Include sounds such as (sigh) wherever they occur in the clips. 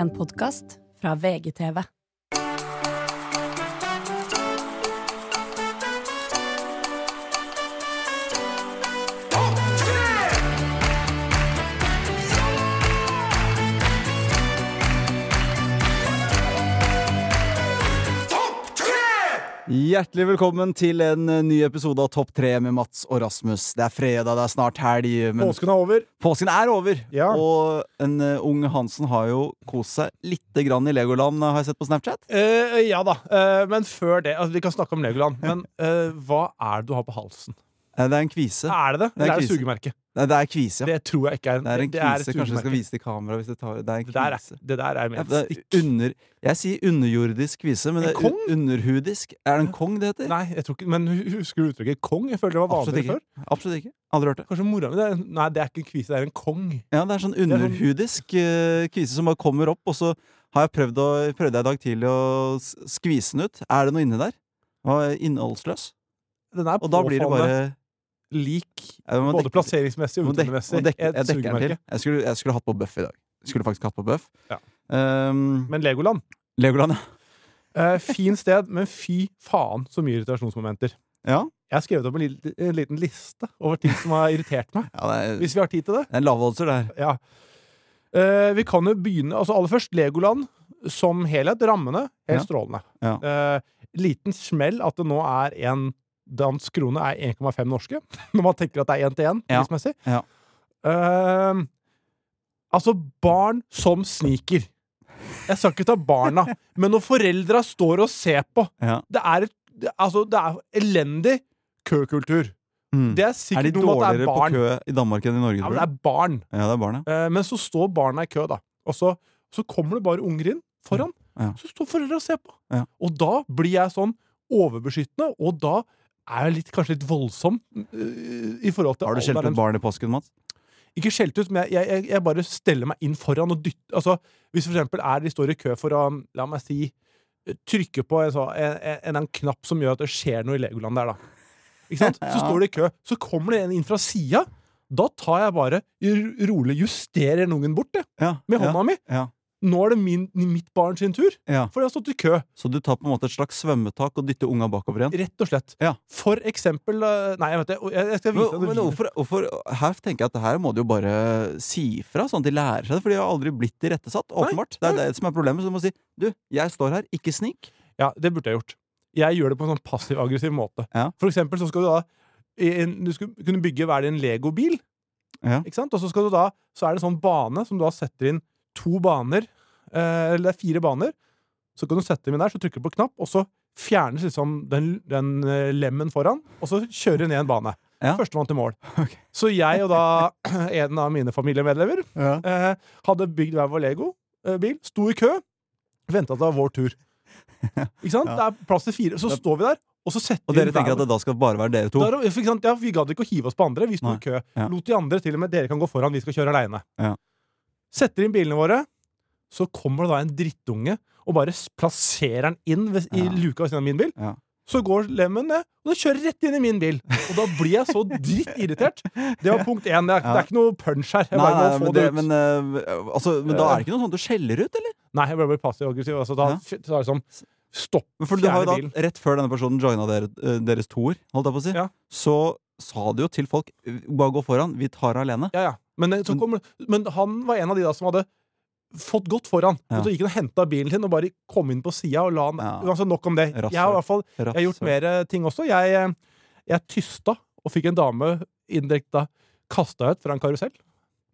En podkast fra VGTV. Hjertelig velkommen til en eh, ny episode av Topp 3 med Mats og Rasmus. Det er fredag, det er snart helg, men Påsken er over. påsken er over! Ja. Og en uh, ung Hansen har jo kost seg lite grann i Legoland, har jeg sett på Snapchat. Uh, ja da. uh, men før det altså, Vi kan snakke om Legoland. Men (laughs) eh, hva er det du har på halsen? Eh, Det er en kvise. Er det det? Det er Eller er det sugemerke? Nei, det er kvise, ja. Det tror jeg ikke er en Det er en det kvise. et Kanskje du skal vise vise til kamera hvis det tar Det er en Det der er, kvise. det der er Ja, det et er stikk. under, jeg sier underjordisk kvise, men det er underhudisk. Er det en kong det heter? Nei, jeg tror ikke Men husker du uttrykket kong? Jeg føler det var vanlig før. Absolutt ikke. Aldri hørt det. Kanskje mora mi er, Nei, det er ikke en kvise, det er en kong. Ja, det er sånn er sånn- underhudisk uh, kvise som bare kommer opp, og så har jeg prøvd å, prøvde jeg i dag tidlig å skvise den ut. Er det noe inni der? Og er innholdsløs. Den er Og da blir det bare lik jeg både dekker, plasseringsmessig og utseendemessig. Jeg til. Jeg skulle, jeg skulle hatt på Buff i dag. Skulle faktisk hatt på Buff. Ja. Um, Men Legoland Legoland, (laughs) eh, Fin sted, men fy faen så mye irritasjonsmomenter. ja. Jeg har skrevet opp en liten, en liten liste over ting som har irritert meg. (laughs) ja er, Hvis vi har tid til det. det er en lavoddser der. Ja. Uh, vi kan jo begynne altså Aller først Legoland som helhet. Rammene helt Ja. strålende. Ja. Eh, liten smell at det nå er en dansk krone er 1,5 norske. (laughs) Når man tenker at det er 1 til 1 prismessig. Ja. Eh, altså, barn som sniker. Jeg skal ikke ta barna, (laughs) men når foreldra står og ser på Ja. Det er, altså, det er elendig køkultur. Mm. Det er Er de noe med at det dårligere barn. på kø i Danmark enn i Norge, Ja, det er barn. Ja, det er barn, ja. Eh, Men så står barna i kø, da. Og så, så kommer det bare unger inn foran. Ja. Så står foreldra og ser på. Ja. Og da blir jeg sånn overbeskyttende, og da er litt, kanskje litt voldsom eh, i forhold til Har du skjelt ut barn i påsken, Mats? Ikke skjelt ut, men jeg, jeg, jeg bare steller meg inn foran og dytter Altså, hvis for eksempel er de står i kø for å, la meg si, trykke på en, en, en, en knapp som gjør at det skjer noe i Legoland der, da. Sant? Så (laughs) står de i kø, så kommer det en inn fra sida. Da tar jeg bare rolig justerer den ungen bort, det, Ja. med ja, hånda mi. Nå er det min, mitt barn sin tur, ja. for jeg har stått i kø. Så du tar på en måte et slags svømmetak og dytter unga bakover igjen? Rett og slett. Ja. For eksempel eh, Nei, jeg vet det. Jeg, skal vise deg men hvorfor, hvorfor, her tenker jeg at det her må du jo bare si fra, sånn at de lærer seg det. For de har aldri blitt irettesatt, åpenbart. Det er det som er problemet. Så du må si du, jeg står her, ikke snik. Ja, det burde jeg gjort. Jeg gjør det på en sånn passiv-aggressiv måte. Ja. For eksempel så skal du da en, Du skal kunne bygge hver din legobil, Ja. ikke sant? Og så skal du da Så er det en sånn bane som du da setter inn to baner, eh, eller det er fire baner. Så kan du sette dem inn der, så trykker du på knapp, og så fjernes liksom den, den eh, lemmen foran, og så kjører du ned en bane. Ja. Førstemann til mål. (laughs) Okay. Så jeg og da (clears throat) en av mine familiemedlemmer Ja. eh, hadde bygd hver vår Lego-bil, sto i kø, venta til det var vår tur. (laughs) Ikke sant? Ja. Det er plass til fire. Så står vi der, og så setter Og dere tenker at det da skal bare være dere to? Der? Ja, Vi gadd ikke å hive oss på andre. Vi sto i kø. Lot de andre til og med Dere kan gå foran, vi skal kjøre aleine. Ja. Setter inn bilene våre. Så kommer det da en drittunge og bare plasserer den inn ved, i Ja. luka ved siden av min bil. Ja. Så går lemmen ned, og den kjører rett inn i min bil. Og da blir jeg så drittirritert. Det var punkt én. Det er, det er ikke noe punch her. Nei, nei, men, det det, men, uh, altså, men da er det ikke noe sånn du skjeller ut, eller? Nei, jeg bare blir passiv-aggressiv. Altså, da Ja. så er det sånn Stopp. For du har jo da, bilen. Rett før denne personen joina eh, deres toer, holdt jeg på å si, Ja. så sa du jo til folk bare gå foran, vi tar alene. Ja, ja. Men, så Men- men han var en av de da som hadde fått godt foran. Ja. Og så gikk han og henta bilen sin og bare kom inn på sida og la han Ja. altså, Nok om det. Rasshøl. Jeg har i hvert fall jeg har gjort mer eh, ting også. Jeg, eh, jeg tysta og fikk en dame indirekte kasta ut fra en karusell.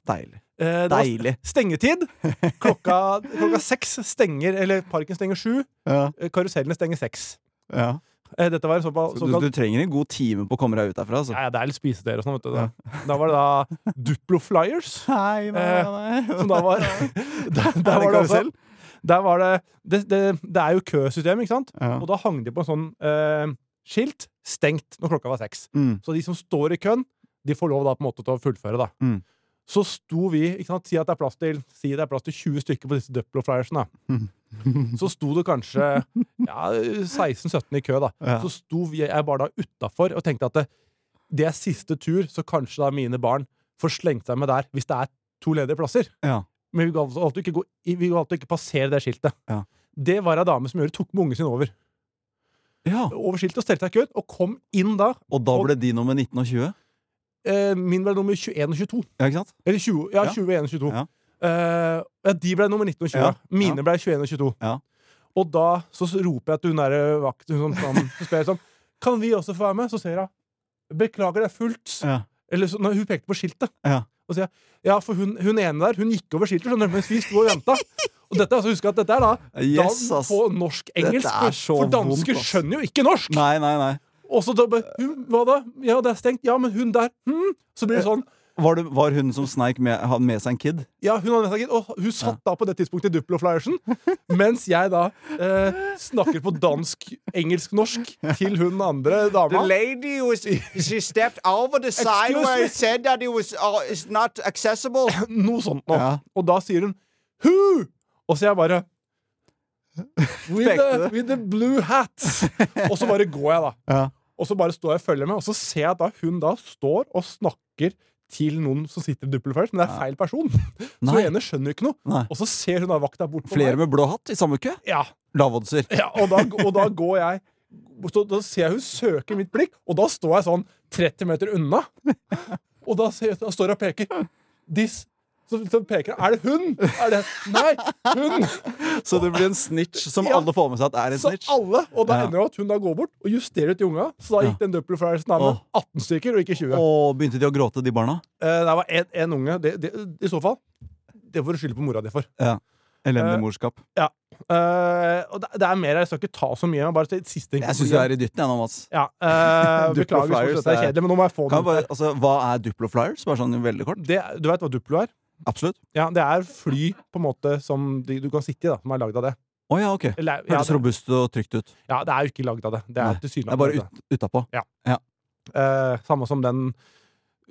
Deilig. Eh, Deilig. stengetid. (laughs) Klokka, klokka seks stenger Eller parken stenger sju. Ja, eh, Karusellene stenger seks. ja. Eh, Dette var såpass Så du, du trenger en god time på å komme deg ut derfra. Altså. ja, ja, Det er litt spisesteder og sånn. vet du. Da. da var det da Duplo Flyers. (laughs) Nei, nei, (laughs) Som da var (laughs) Der, Er der var det også? Der var det det, det det er jo køsystem, ikke sant? Ja. Og da hang de på en sånn eh, skilt 'stengt' når klokka var seks. Mm. Så de som står i køen, de får lov da på en måte til å fullføre, da. Mm. Så sto vi ikke sant, Si at det er plass til Si det er plass til 20 stykker på disse Duplo Flyersene. Så sto det kanskje ja, 16-17 i kø, da. Ja. Så sto vi, jeg bare da utafor og tenkte at det, det er siste tur, så kanskje da mine barn får slengt seg med der hvis det er to ledige plasser. Ja. men vi valgte ikke, gå, vi valgte ikke passere det skiltet. Ja. Det var ei dame som gjorde, tok med ungen sin over. Ja. Over skiltet og stelte seg i køen, og kom inn da. Og da ble de nummer 19 og 20? Eh, min ble nummer 21 og 22. Ja, ikke sant? Eller 20, ja, Ja. 21 og 22. Ja. Uh, de ble nummer 19 og 20. Ja. Mine ble 21 og 22. Ja. Og da så roper jeg til hun derre vakt hun som, som, (laughs) så spør sånn Kan vi også få være med? Så sier hun Beklager, det er fullt. Ja. Eller så, når hun pekte på skiltet. Ja. Og sier ja, for hun, hun ene der Hun gikk over skiltet, skjønner du, mens vi sto og venta. Og dette, altså, husk at dette er da Yes, dans på norsk-engelsk. For, dansker vondt, skjønner jo ikke norsk! Nei, nei, nei. Og så da bare hun, Hva da? Ja, det er stengt. Ja, men hun der hm? Så blir det sånn Var, det, var hun som sneik med, hadde med seg en kid? Ja, hun hadde med seg en kid, Og hun satt da på det tidspunktet i Duplo-flyersen, mens jeg da eh, snakker på dansk, engelsk, norsk til hun andre The lady was she stepped over the side Excuse where it said that it was uh, it's not accessible. Noe sånt noe. Ja. Og da sier hun Who? Og så jeg bare With the, with the blue hats. (laughs) Og så bare går jeg, da. Ja. Og så bare står jeg og følger med, og så ser jeg at da hun da står og snakker til noen som sitter i Duplo-flyers, men det er feil person. (laughs) Så Nei. ene skjønner ikke noe. Nei. Og så ser hun da vakta bort på Flere meg. med blå hatt i samme uke? Ja, Lavoddser. Ja, og da, og da går jeg så, Da ser jeg hun søker mitt blikk, og da står jeg sånn 30 meter unna. (laughs) Og da, ser, da står jeg og peker. This så, så peker Er det hun? Er det Nei! Hun! (laughs) Så det blir en snitch som Ja. alle får med seg at er en Så snitch? alle, Og da ender det at hun da går bort og justerer ut de unga. Så da gikk den Duppler Flyersen av med 18 stykker, og ikke 20. Og begynte de å gråte, de barna? Eh, det var en unge. Det, det, I så fall. Det får du skylde på mora di for. Ja. Elendig Eh, morskap. Uh, og det, det er mer, Jeg skal ikke ta så mye. Bare til siste Jeg syns du er i dytten, jeg nå, Mats. Ja, (laughs) uh, Beklager, hvis det er- kjedelig, men nå må jeg få Kan den. bare, altså, hva er Duplo Flyers? Bare sånn veldig kort. Det, du vet hva Duplo er? Absolutt. Ja, Det er fly på en måte som de, du kan sitte i, da, som er lagd av det. Å ja, ok. Eller, ja, Hørtes det, robust og trygt ut. ja, det er jo ikke lagd av det. Det er er Det er bare ut, utapå. det. Eh, samme som den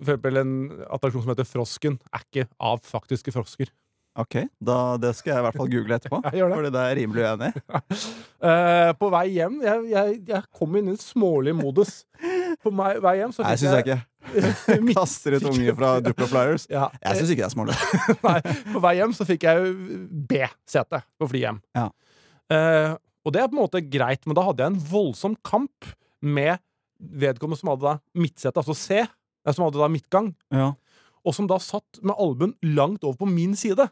For eksempel en attraksjon som heter Frosken, er ikke av faktiske frosker. Ok, da, Det skal jeg i hvert fall google etterpå. (laughs) Ja, det. Fordi det er rimelig uenig. (laughs) Eh, på vei hjem Jeg, jeg, jeg kom inn i en smålig modus. (laughs) På meg, vei hjem så Nei, syns jeg ikke. jeg (laughs) midt- Kaster ut unge fra Duplo Flyers. Ja, Jeg syns ikke det er smart. (laughs) Nei, på vei hjem så fikk jeg B-sete på fly hjem. Ja. Uh, og det er på en måte greit, men da hadde jeg en voldsom kamp med vedkommende som hadde da midtsete, altså C, eh, som hadde da midtgang, Ja. og som da satt med albuen langt over på min side.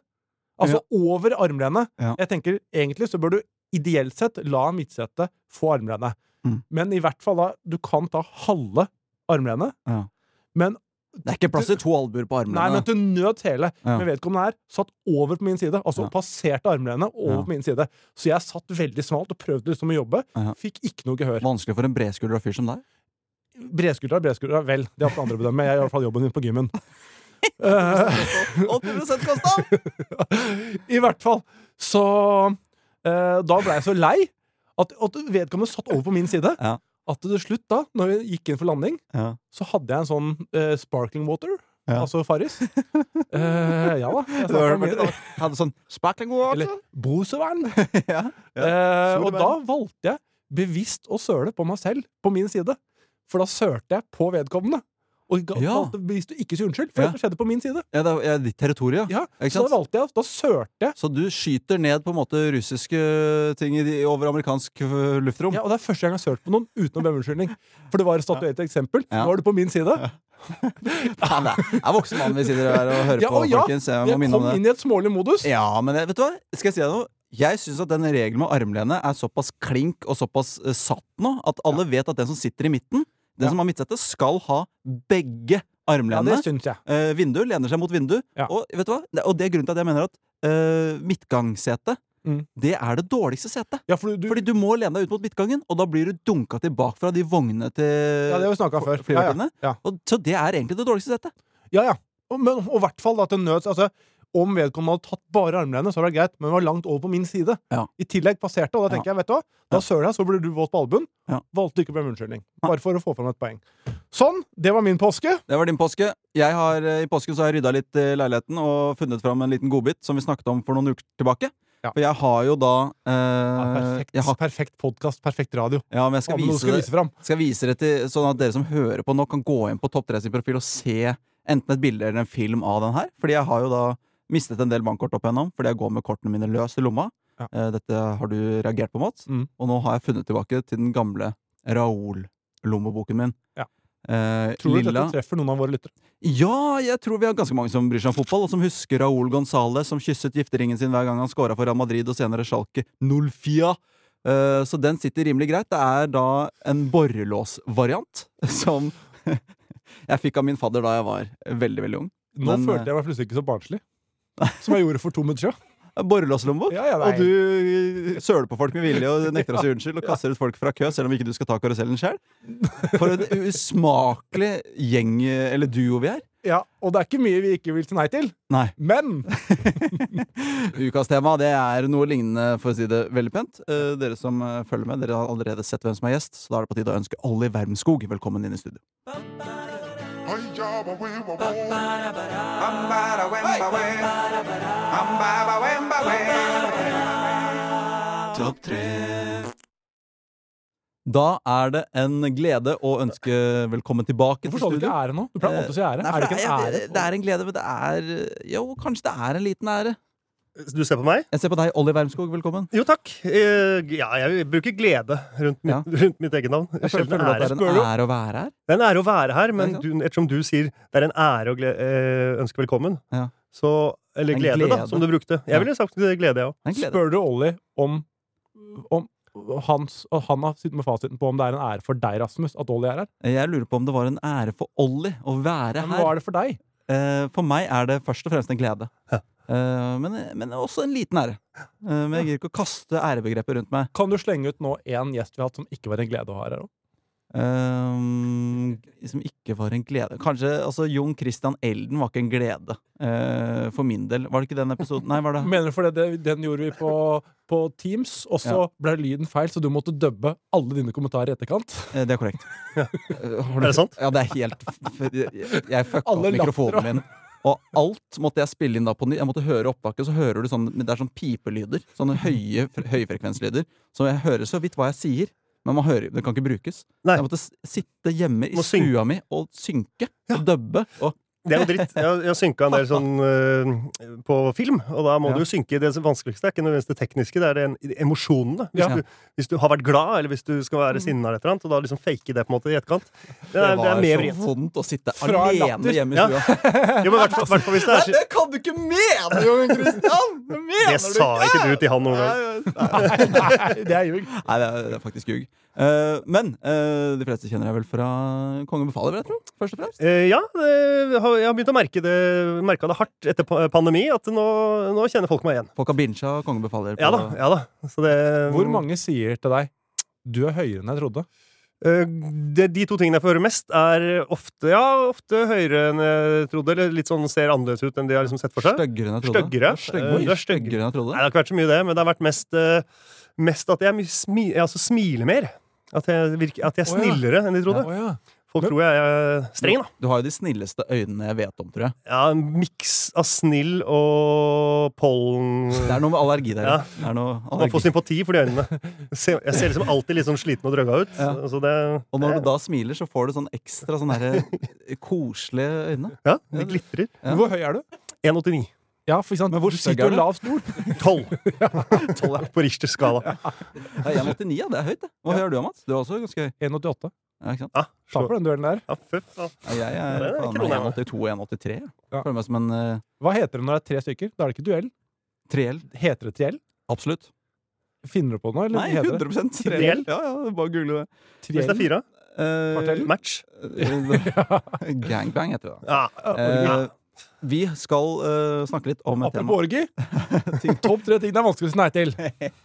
Altså over armlenet. Ja. Jeg tenker egentlig så bør du ideelt sett la midtsetet få armlenet. Mm. Men i hvert fall da, du kan ta halve armlenet, Ja. men Det er ikke plass til to albuer på Nei, men til nød hele. Ja. Men vedkommende her satt over på min side. Altså Ja. passerte armlenet over Ja. på min side. Så jeg satt veldig smalt og prøvde liksom å jobbe. Ja. Fikk ikke noe gehør. Vanskelig for en bredskuldra fyr som deg. Bredskuldra, bredskuldra, vel. Det har ikke andre bedømme. Jeg gjør i hvert fall jobben min på gymmen. Eh, 80 kosta! I hvert fall. Så eh, Da ble jeg så lei at, at vedkommende satt over på min side. Ja. At til slutt, da, når vi gikk inn for landing, Ja. så hadde jeg en sånn eh, sparkling water. Ja. Altså Farris. (laughs) Eh, ja da. Jeg var, mye. hadde sånn sparkling water. Eller brusevern. (laughs) ja. Eh, og da valgte jeg bevisst å søle på meg selv, på min side. For da sølte jeg på vedkommende. Og ga- Ja. bevisst å ikke si unnskyld, for Ja. det skjedde på min side. Ja, det er- ditt territorium. Ja, Så da valgte jeg, da sørte jeg. Så du skyter ned på en måte russiske ting i over amerikansk øh, luftrom? Ja, og det er første gang jeg har sølt på noen uten å be om unnskyldning. For det var et statuert eksempel. Nå er du på min side. Faen, (laughs) det er- er voksen mann vi sitter her og hører Ja, på, og ja, folkens. Jeg Jeg kom inn i et smålig modus. Ja, men vet du hva? Skal jeg si deg noe? Jeg syns at den regelen med armlene er såpass klink og såpass eh, satt nå, at alle vet at den som sitter i midten, den Ja. som har midtsete, skal ha begge armlenene. jeg. Eh, vindu lener seg mot vindu. Ja. Og vet du hva? Og det er grunnen til at jeg mener at eh, midtgangssete Mm. Det er det dårligste setet. Ja, for du, du, Fordi du må lene deg ut mot midtgangen, og da blir du dunka tilbake fra de vognene til ja, det har vi snakka før. Ja, ja. Ja. Og, så det er egentlig det dårligste setet. ja, ja. Og, men, og i hvert fall da til nøds altså, Om vedkommende hadde tatt bare armlenet, så hadde det vært greit, men det var langt over på min side. Ja. I tillegg passerte, og da tenker jeg, vet du hva, da Ja. søler jeg, så blir du våt på albuen. Ja. Valgte ikke å be om unnskyldning. Bare for å få fram et poeng. Sånn, det var min påske. Det var din påske. Jeg har, eh, I påsken så har jeg rydda litt i leiligheten og funnet fram en liten godbit som vi snakket om for noen uker tilbake. Ja. For jeg har jo da eh, Ja, perfekt jeg har, perfekt podkast, perfekt radio. Ja, men jeg skal vise, skal vise det, skal vise det til sånn at dere som hører på nå, kan gå inn på Topp 3 sin profil og se enten et bilde eller en film av den her. Fordi jeg har jo da Mistet en del bankkort opp igjennom fordi jeg går med kortene mine løs i lomma. Ja. Eh, Dette har du reagert på, Mats. Mm. Og nå har jeg funnet tilbake til den gamle Raoul-lommeboken min. Ja. Eh, Tror du lilla dette treffer noen av våre lyttere? Ja, jeg tror vi har ganske mange som bryr seg om fotball, og som husker Raúl González som kysset gifteringen sin hver gang han scora for Real Madrid og senere Schalke 04. Eh, så den sitter rimelig greit. Det er da en borrelåsvariant (laughs) som (laughs) jeg fikk av min fadder da jeg var veldig, veldig ung. Nå Men, følte jeg meg plutselig ikke så barnslig. Som jeg gjorde for to minutter siden. Borrelåslommebok. Ja, ja, og du søler på folk med vilje og nekter å si unnskyld og kaster ut folk fra kø selv om ikke du skal ta karusellen sjøl. For en usmakelig gjeng, eller duo, vi er. Ja, Og det er ikke mye vi ikke vil si nei til. Nei. Men (laughs) Ukas tema det er noe lignende, for å si det veldig pent. Eh, dere som eh, følger med, dere har allerede sett hvem som er gjest, så da er det på tide å ønske Olli Wermskog velkommen inn i studio. Topp tre. Da er det en glede å ønske velkommen tilbake hvorfor til sa du ikke ære nå? Du pleier alltid å si ære. Nei, er det ikke en ære? Det er en glede, men det er Jo, kanskje det er en liten ære. Du ser på meg? Jeg ser på deg, Olli Wermskog. Velkommen. Jo, takk. Eh, ja, jeg bruker glede rundt mitt, Ja. (laughs) rundt mitt eget navn. Jeg føler, føler du at det er en ære å være her? Det er en ære å være her, men du, ettersom du sier det er en ære å eh, ønske velkommen, Ja. så Eller glede, glede, da, som du brukte. Ja. Jeg ville sagt glede, jeg òg. Spør du Olli om, om hans, og han har sittet med fasiten på om det er en ære for deg, Rasmus, at Olli er her? Jeg lurer på om det var en ære for Olli å være her. Men hva er det for deg? Eh, For meg er det først og fremst en glede. Ja. Eh, Men, men også en liten ære. Uh, Men jeg gidder ikke å kaste ærebegrepet rundt meg. Kan du slenge ut nå én gjest vi har hatt som ikke var en glede å ha her òg? Eh, Som ikke var en glede. Kanskje altså, Jon Christian Elden var ikke en glede. uh, For min del. Var det ikke den episoden? Nei, var det Mener du fordi det, den gjorde vi på, på Teams, og så Ja. ble lyden feil, så du måtte dubbe alle dine kommentarer i etterkant? Uh, Det er korrekt. Ja. Er det sant? Ja, det er helt jeg fucka opp mikrofonen min. Og alt måtte jeg spille inn da på nytt. Jeg måtte høre opptaket, så hører du sånn Det er sånn pipelyder. Sånne høye høyfrekvenslyder. Så jeg hører så vidt hva jeg sier. Men man hører, det kan ikke brukes. Nei. Jeg måtte sitte hjemme i Må stua mi og synke. Og dubbe. Og Det er jo dritt. Jeg, har- jeg synka en del sånn uh, på film, og da må Ja. du jo synke Det vanskeligste er ikke nødvendigvis det tekniske, det er det emosjonene. Hvis, Ja. du, hvis du har vært glad, eller hvis du skal være sinna eller et eller annet, og da liksom fake det på en måte i etterkant. Det er, det er mer så vondt å sitte Fra alene latter. hjemme i Ja. stua. (laughs) Jo, men i hvert hvert fall hvis det er det kan du ikke mene, Jon Christian! Det (laughs) mener Det sa ikke du til han noen gang. Nei, (laughs) det er ljug. Nei, det er, det er faktisk ljug. Uh, men uh, de fleste kjenner jeg vel fra Kongen befaler, vil jeg tro. Først og fremst. Uh, ja, det, har- jeg har begynt å merke det, merke det hardt etter pandemi, at nå, nå kjenner folk meg igjen. Folk har bincha Kongen befaler. På, Ja da. ja da Så det, Hvor mange sier til deg du er høyere enn jeg trodde? Eh, det, de to tingene jeg får høre mest, er ofte ja, ofte høyere enn jeg trodde. Eller litt sånn ser annerledes ut enn de har liksom sett for seg. Støggere enn jeg trodde. Støggere. Støggere. Stygg- styggere enn jeg Nei, det har ikke vært så mye det, men det har vært mest, eh, mest at jeg, smi, jeg altså smiler mer. At jeg, virker, at jeg er ja. snillere enn de trodde. Å, ja. Folk tror jeg er streng, da. Du har jo de snilleste øynene jeg vet om, tror jeg. Ja, En miks av snill og pollen Det er noe med allergi der. Ja. Det er noe Man får sympati for de øynene. Jeg ser liksom alltid litt sånn sliten og drøgga ut. Ja. Så det, Og når du da smiler, så får du sånn ekstra sånn herre (laughs) koselige øyne. ja, de glitrer. Ja. Hvor høy er du? 1,89. Ja, for eksempel sant? Men hvor du sitter er lavt nord? (laughs) Tolv! Tolv (laughs) 12. På Richters skala. Ja, 1,89, ja. Det er høyt, det. Hva høy er du, Mats? Du er også ganske høy. 1,88. Ja, ikke sant? Ja, Ta slå. på den duellen der. Ja, fy faen. Ja, jeg er det er faen meg noe 1,82-1,83. Ja. Føler meg som en uh, Hva heter det når det er tre stykker? Da er det ikke duell. triell. Heter det triell? Absolutt. Finner du på noe? Eller Nei, heter det? 100% Triell? Ja, ja, bare google det. Hvis det er fire, Eh, Kvartell? match. (laughs) Gangbang heter det. da. Ja. Eh, vi skal uh, snakke litt om et tema. Apropos orgi. (laughs) Topp tre ting det er vanskelig å si nei til.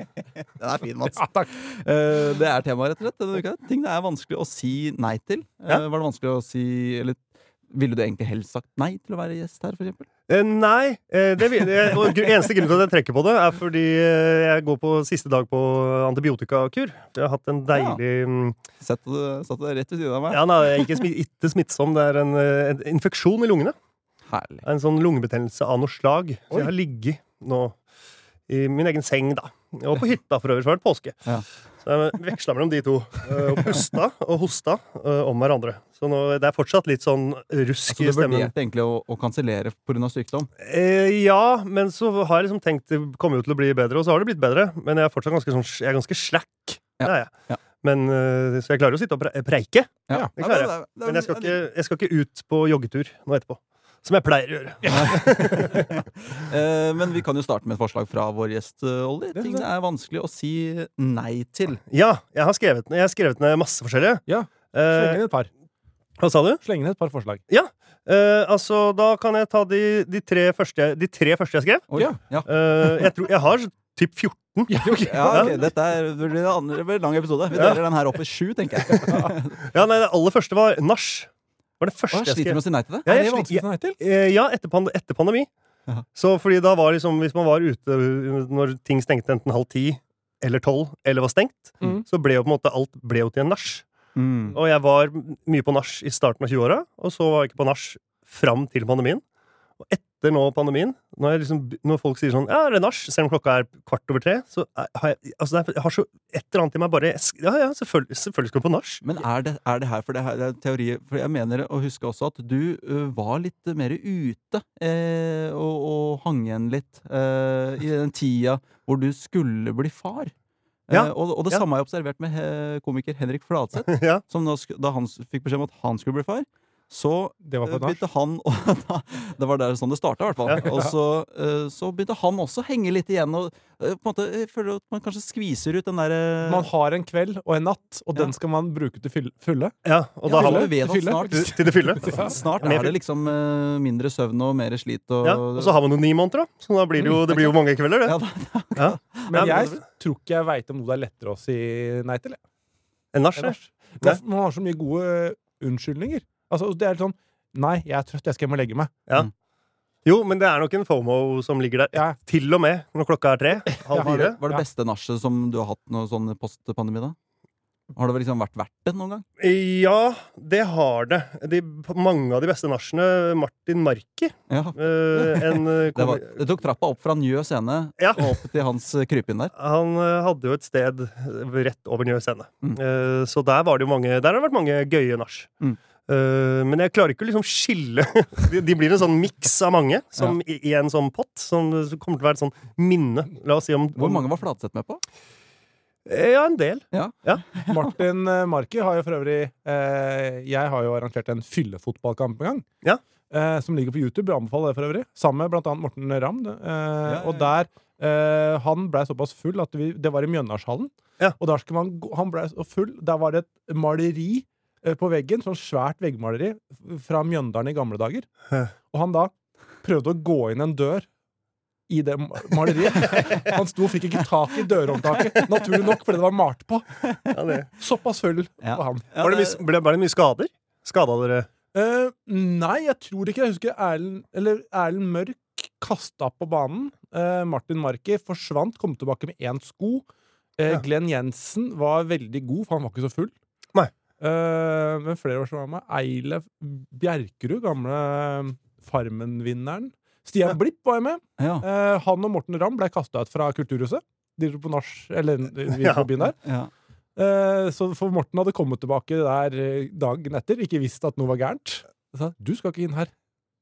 (laughs) Den er fin, Mats. Ja, takk. Uh, det er temaet, rett og slett. denne uka. Ting det er vanskelig å si nei til. Ja. Uh, Var det vanskelig å si Eller ville du egentlig helst sagt nei til å være gjest her, f.eks.? Eh, nei. Eh, det, og eneste grunn til at jeg trekker på det, er fordi eh, jeg går på siste dag på antibiotikakur. Jeg har hatt en deilig ja. Sett du satt du deg rett ved siden av meg? Ja, nei, er ikke, smi- ikke smittsom. Det er en, eh, en infeksjon i lungene. Herlig. En sånn lungebetennelse av noe slag. Så Oi. jeg har ligget nå i min egen seng, da. Og på hytta for øvrig, var påske. Ja. Så jeg veksla mellom de to. eh, Og pusta og hosta eh, om hverandre. Så nå, det er fortsatt litt sånn rusk i Altså, Så du stemmen. vurderte egentlig å, å kansellere pga. sykdom? Eh, ja, men så har jeg liksom tenkt det kommer jo til å bli bedre, og så har det blitt bedre. Men jeg er fortsatt ganske, sånn, jeg er ganske slack. Ja, jeg. ja. Men, eh, så jeg klarer å sitte og preike. Ja. Det klarer jeg. Men jeg skal, ikke, jeg skal ikke ut på joggetur nå etterpå. Som jeg pleier å gjøre. (laughs) Eh, men vi kan jo starte med et forslag fra vår gjest, eh, Olli. Det- Ting det er vanskelig å si nei til. Ja, jeg har skrevet, jeg har skrevet ned masse forskjellige. Ja, Sleng Eh, inn et par. hva sa du? Sleng inn et par forslag. Eh, altså, da kan jeg ta de, de, tre, første, de tre første jeg skrev. Oh, Ja. ja. Eh, jeg, tror, jeg har typ 14. Ja, ok. Ja, ok, Dette er, det blir en lang episode. Vi Ja. deler den her opp i sju, tenker jeg. (laughs) Ja, nei, Det aller første var nach. Var det første jeg sliter du med å si nei til det? Ja, Er det vanskelig å si nei til? Eh, Ja, etter, pand etter pandemi. Jaha. Så fordi da var liksom Hvis man var ute når ting stengte enten halv ti eller tolv, eller var stengt, Mm. så ble jo på en måte alt ble jo til en nach. Mm. Og jeg var mye på nach i starten av 20-åra, og så var jeg ikke på nach fram til pandemien. Etter nå pandemien, når, liksom, når folk sier sånn Ja, er det nach? Selv om klokka er kvart over tre, så har jeg altså jeg har så et eller annet i meg bare Ja, ja, selvfølgelig, selvfølgelig skal du på nach. Men er det, er det her for det, her, det er teori For jeg mener å huske også at du ø, var litt mer ute eh, og, og hang igjen litt eh, i den tida hvor du skulle bli far. Ja, Eh, og, og det ja. samme har jeg observert med he, komiker Henrik Fladseth. (laughs) ja. Som da, da han fikk beskjed om at han skulle bli far, så Det var på eh, begynte han å (laughs) Det var der sånn det starta, i hvert fall. Ja. Og så, eh, så begynte han også å henge litt igjen. Og eh, på en måte jeg føler at man kanskje skviser ut den derre Man har en kveld og en natt, og Ja. den skal man bruke til fylle, ja og Ja, fylle, har man Til fylle, snart til, til det fylle. (laughs) Snart er det liksom mindre søvn og mer slit og Ja, og så har man jo ni måneder, da. Så da blir det jo, det blir jo mange kvelder, det. Ja, da, Ja. Men jeg tror ikke jeg veit om noe det er lettere å si nei til. Enn nach. Man, man har så mye gode unnskyldninger. Altså, det er sånn Nei, jeg er trøtt, jeg skal hjem og legge meg. Jo, men det er nok en FOMO som ligger der. Ja. Til og med når klokka er tre. (laughs) Halv var, fire. det, var det beste nachet som du har hatt noe sånn post-pandemi, da? Har det liksom vært verdt det noen gang? Ja, det har det. De, mange av de beste nachene Martin Marki. Ja. Øh, en, (laughs) Det, var, det tok trappa opp fra Njø scene Ja. og opp til hans eh, krypinn der. Han hadde jo et sted rett over Njø scene. Mm. Eh, så der var det jo mange Der har det vært mange gøye nach. Mm. Eh, men jeg klarer ikke å liksom skille (laughs) de, de blir en sånn miks av mange som i, i en sånn pott. Som kommer til å være et sånn minne. La oss si om Hvor mange var Flatseth med på? Eh, Ja, en del. (laughs) Martin eh, Marki har jo for øvrig eh, Jeg har jo arrangert en fyllefotballkamp en gang. Ja. Eh, som ligger på YouTube. Jeg anbefaler det for øvrig. Sammen med blant annet Morten Ramm. Eh, ja, Og ja. der eh, Han blei såpass full at vi, det var i Mjøndalshallen. Ja. Og der man han blei så full. Der var det et maleri på veggen. Sånn svært veggmaleri fra Mjøndalen i gamle dager. Og han da prøvde å gå inn en dør i det maleriet. Han sto og fikk ikke tak i dørhåndtaket, naturlig nok, fordi det var malt på. Såpass høll var han. Ja, Var det mye, ble, det mye skader? Skada dere? Uh, nei, jeg tror ikke. Jeg husker Erlend Eller Erlend Mørk kasta på banen. Uh, Martin Marki forsvant, kom tilbake med én sko. Uh, Ja. Glenn Jensen var veldig god, for han var ikke så full. Eh, men flere år som var med. Eilef Bjerkerud, gamle Farmen-vinneren. Stian Ja. Blipp var jeg med. Ja. Uh, han og Morten Ramm ble kasta ut fra Kulturhuset. De dro på nach, eller vi Ja. på byen der. Ja. Uh, så for Morten hadde kommet tilbake der eh, dagen etter, ikke visst at noe var gærent. Så sa du skal ikke inn her.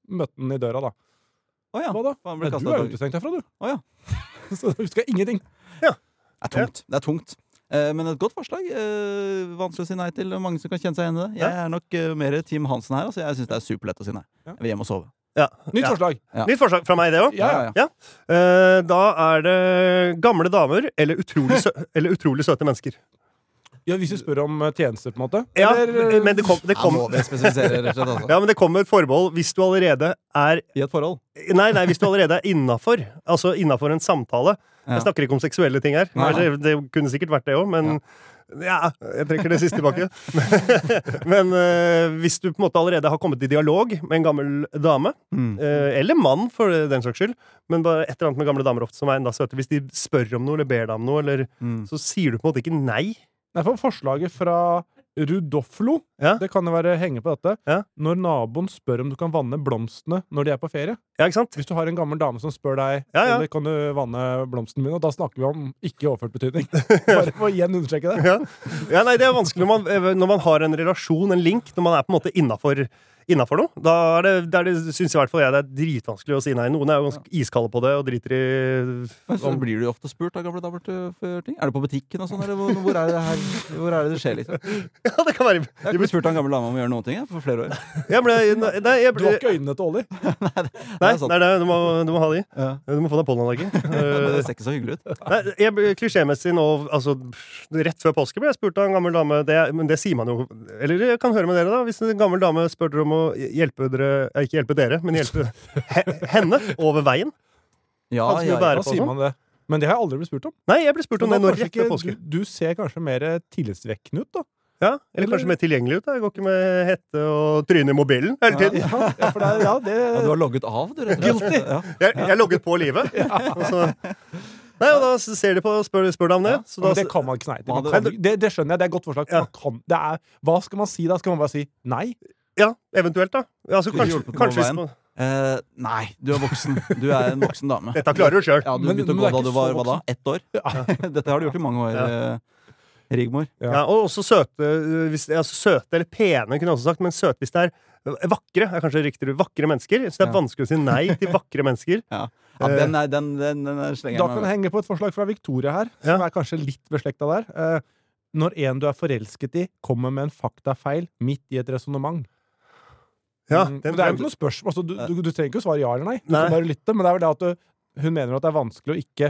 Møtte han i døra, da. Å ja. Hva da? Han ble Nei, du er ut. utestengt herfra, du. Oh, ja. (laughs) så du skal ingenting. Det er tungt. Det er tungt. Eh, men et godt forslag. Eh, vanskelig å si nei til. Mange som kan kjenne seg igjen i det. Jeg er nok eh, mer Team Hansen her. Altså. Jeg syns det er superlett å si nei. Jeg vil hjem og sove. Ja. Nytt ja. forslag. Ja. Nytt forslag fra meg, det òg. Ja, ja. Eh, da er det gamle damer eller utrolig, sø (laughs) eller utrolig søte mennesker. Ja, Hvis du spør om tjeneste, tjenester, på en måte? Ja, Eller, men, det kom, det kom, må vi spesifisere, rett og slett. Altså. (laughs) ja, men det kommer et forbehold hvis du allerede er I et forhold. Nei, nei, hvis du allerede er innafor. Altså innafor en samtale. Ja. Jeg snakker ikke om seksuelle ting her. Nei. Det, det kunne sikkert vært det òg, men ja, jeg trekker det siste tilbake. (laughs) men uh, hvis du på en måte allerede har kommet i dialog med en gammel dame, Mm. uh, eller mann for den saks skyld, men bare et eller annet med gamle damer ofte som er enda søte, hvis de spør om noe eller ber deg om noe, eller, Mm. så sier du på en måte ikke nei. Nei, for forslaget fra Rudoflo Ja. Det kan jo være henge på dette. Ja. Når naboen spør om du kan vanne blomstene når de er på ferie. Ja, ikke sant? Hvis du har en gammel dame som spør deg Ja. Olli, kan du vanne blomsten min, og da snakker vi om ikke overført betydning. (laughs) Bare for å igjen understreke det. Ja. ja, nei, det er vanskelig når man, når man har en relasjon, en link, når man er på en måte innafor innafor noe. Da er det, det, er det syns i hvert fall jeg det er dritvanskelig å si nei. Noen er jo ganske iskalde på det og driter i Men så blir du jo ofte spurt av gamle damer til for ting. Er det på butikken og sånn, eller hvor, hvor, er det her, hvor er det det skjer, liksom? (laughs) Ja, det kan være Jeg har ikke blitt spurt av en gammel dame om å gjøre noen ting jeg, for flere år. jeg ble, nei, jeg ble... Du har ikke øynene til Olli. (laughs) nei, Det er sant. nei, nei, du, må, du må ha de. Ja. Du må få deg pollenallergi. (laughs) Det ser ikke så hyggelig ut. Nei, jeg Klisjémessig nå altså, Rett før påske ble jeg spurt av en gammel dame det, Men det sier man jo Eller jeg kan høre med dere, da. Hvis en gammel dame spør dere om å hjelpe dere eh, Ikke hjelpe dere, men hjelpe henne over veien. Ja, Han skulle ja, bære Da på sier sånn. man det. Men det har jeg aldri blitt spurt om. Nei, jeg ble spurt om det nå rett påske. Du, du ser kanskje mer tillitsvekkende ut, da. Ja, Eller kanskje mer tilgjengelig ut. da Jeg går ikke med hette og tryne i mobilen hele tiden. Ja, ja, for det, ja, det ja, du har logget av, du, rett og slett. Guilty. Ja. Jeg, jeg logget på livet. (laughs) Og så, nei, og da ser de på og spør, spør deg om det. Så da, det kan man ikke nei til. Det, det skjønner jeg, det er et godt forslag. Ja. Man kan, det er, hva skal man si da? Skal man bare si nei? Ja, eventuelt, da. Altså, kanskje, hjulpet på kanskje hvis veien. man, Eh, nei, du er voksen. Du er en voksen dame. (laughs) Dette klarer du sjøl. Ja, du begynte å gå da du var hva da? Ett år? (laughs) Dette har du gjort i mange år, Ja. eh, Rigmor. Ja. Ja, og også søte, øh, hvis, altså søte eller pene, kunne jeg også sagt, men søte hvis det er vakre. er kanskje riktig Vakre mennesker. Så det er Ja. vanskelig å si nei til vakre mennesker. (laughs) Ja, ja den, er, den, den, den er slenger Da kan jeg henge på et forslag fra Victoria her, som er kanskje litt beslekta der. Eh, når en du er forelsket i, kommer med en faktafeil midt i et resonnement. Ja, Mm, den- men det er jo ikke noe spørsmål. Altså, du, du, du trenger ikke å svare ja eller nei. Du Nei. kan bare lytte, men det er vel det at du, hun mener at det er vanskelig å ikke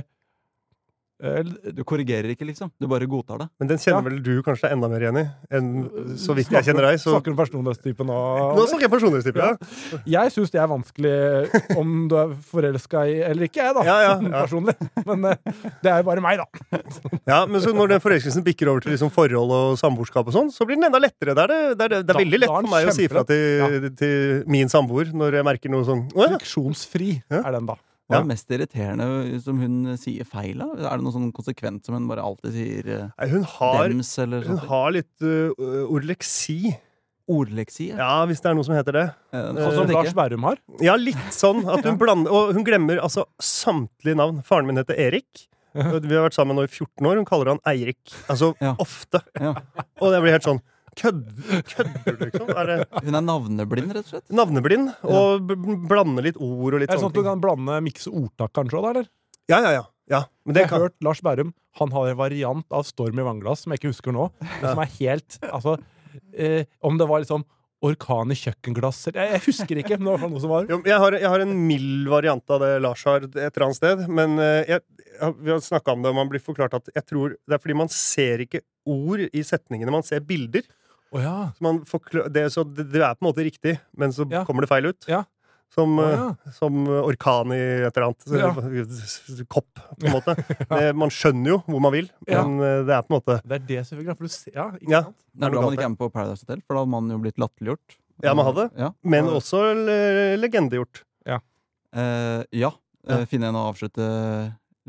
Du korrigerer ikke, liksom. Du bare godtar det. Men den kjenner Ja. vel du kanskje enda mer igjen i? Enn så vidt jeg kjenner deg. Så Snakker du personlighetstypen nå? Nå snakker jeg personlighetstypen, ja. Jeg syns det er vanskelig om du er forelska i eller ikke, jeg, da. Ja. Personlig. Men eh, det er jo bare meg, da. (laughs) ja. Men så når den forelskelsen bikker over til liksom forhold og samboerskap og sånn, så blir den enda lettere. Det er, det, det er, det er veldig lett for meg å si fra til, til min samboer når jeg merker noe sånn Friksjonsfri er den, da. Hva er det mest irriterende som hun sier feil av? Er det noe sånn konsekvent som hun bare alltid sier eh, Nei, Hun har, dems, eller hun sånt? har litt uh, orleksi. Ordleksi? Ja. Ja, hvis det er noe som heter det. Sånn som Lars Bærum Berrum har. Ja, litt sånn at hun (laughs) blander Og hun glemmer altså samtlige navn. Faren min heter Erik. (laughs) Vi har vært sammen nå i 14 år. Hun kaller han Eirik. Altså Ja. ofte. Ja. Og det blir helt sånn Kødder kødder liksom? Er det Hun er navneblind, rett og slett? navneblind? Og blander litt ord og litt Er det sånn at du kan blande mikse ordtak kanskje òg, da? eller? Ja, ja, ja. ja. Men det Jeg har kan hørt Lars Bærum Han har en variant av Storm i vannglass som jeg ikke husker nå. Men som er helt Altså eh, Om det var liksom orkan i kjøkkenglass Jeg, jeg husker ikke, men det var noe som var jo, jeg, har, jeg har en mild variant av det Lars har et eller annet sted. Men eh, jeg, jeg, vi har snakka om det, og man blir forklart at jeg tror det er fordi man ser ikke ord i setningene, man ser bilder. Å ja. Så, man det, så det, det er på en måte riktig, men så Ja. kommer det feil ut. Ja. Som, ja. som orkan i et eller annet. Så, Ja. (laughs) Kopp, på en måte. det, man skjønner jo hvor man vil, men eh, det er på en måte Det er det selvfølgelig. For du ser, ja, ikke Ja. sant? Det er bra man ikke er med på Paradise Hotel, for da hadde man jo blitt latterliggjort. Ja, man hadde. Ja. Men også le legendegjort. Ja. ja. Ja. Uh, finne en å avslutte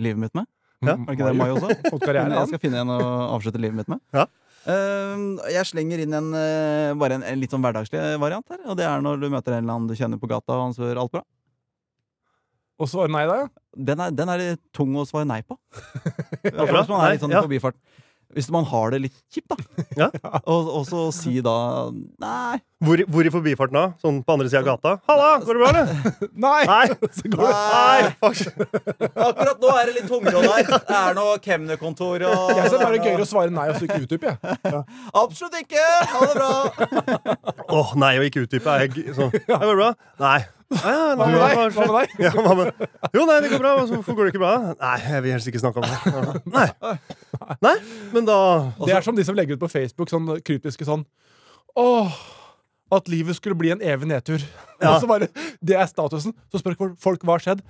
livet mitt med. Ja. Er det ikke det Mai også? Jeg skal finne en å avslutte livet mitt med. Ja. Eh, jeg slenger inn en, eh, bare en, en litt sånn hverdagslig variant her. Og det er når du møter en eller annen du kjenner på gata, og han spør alt bra. Og svarer nei, da, ja. Den er, den er tung å svare nei på. (laughs) ja, Hvis man er litt sånn ja. forbifart. Hvis man har det litt kjipt, da. Ja. (laughs) Og, og så si da nei. Hvor, hvor i forbifarten da? Sånn på andre sida av gata? Halla, går det bra, eller? (laughs) Nei! Nei! (laughs) Så går det. Nei. Akkurat nå er det litt tungrodd her. Det er noe kemnerkontor og Jeg synes det er gøyere å svare nei og så ikke utdype, jeg. Absolutt ikke! Ha det bra! Åh, nei og ikke utdype. Er jeg sånn. Ja, går det bra? Nei. Ah, ja, Hva med deg? hva med deg? Ja, hva med Jo, nei, det går bra. Hvorfor går det ikke bra? Nei, jeg vil helst ikke snakke om det. Nei. Nei, men da Det er som de som legger ut på Facebook sånn kryptiske sånn Åh, at livet skulle bli en evig nedtur. Ja. Og så bare, Det er statusen. Så spør folk hva har skjedd.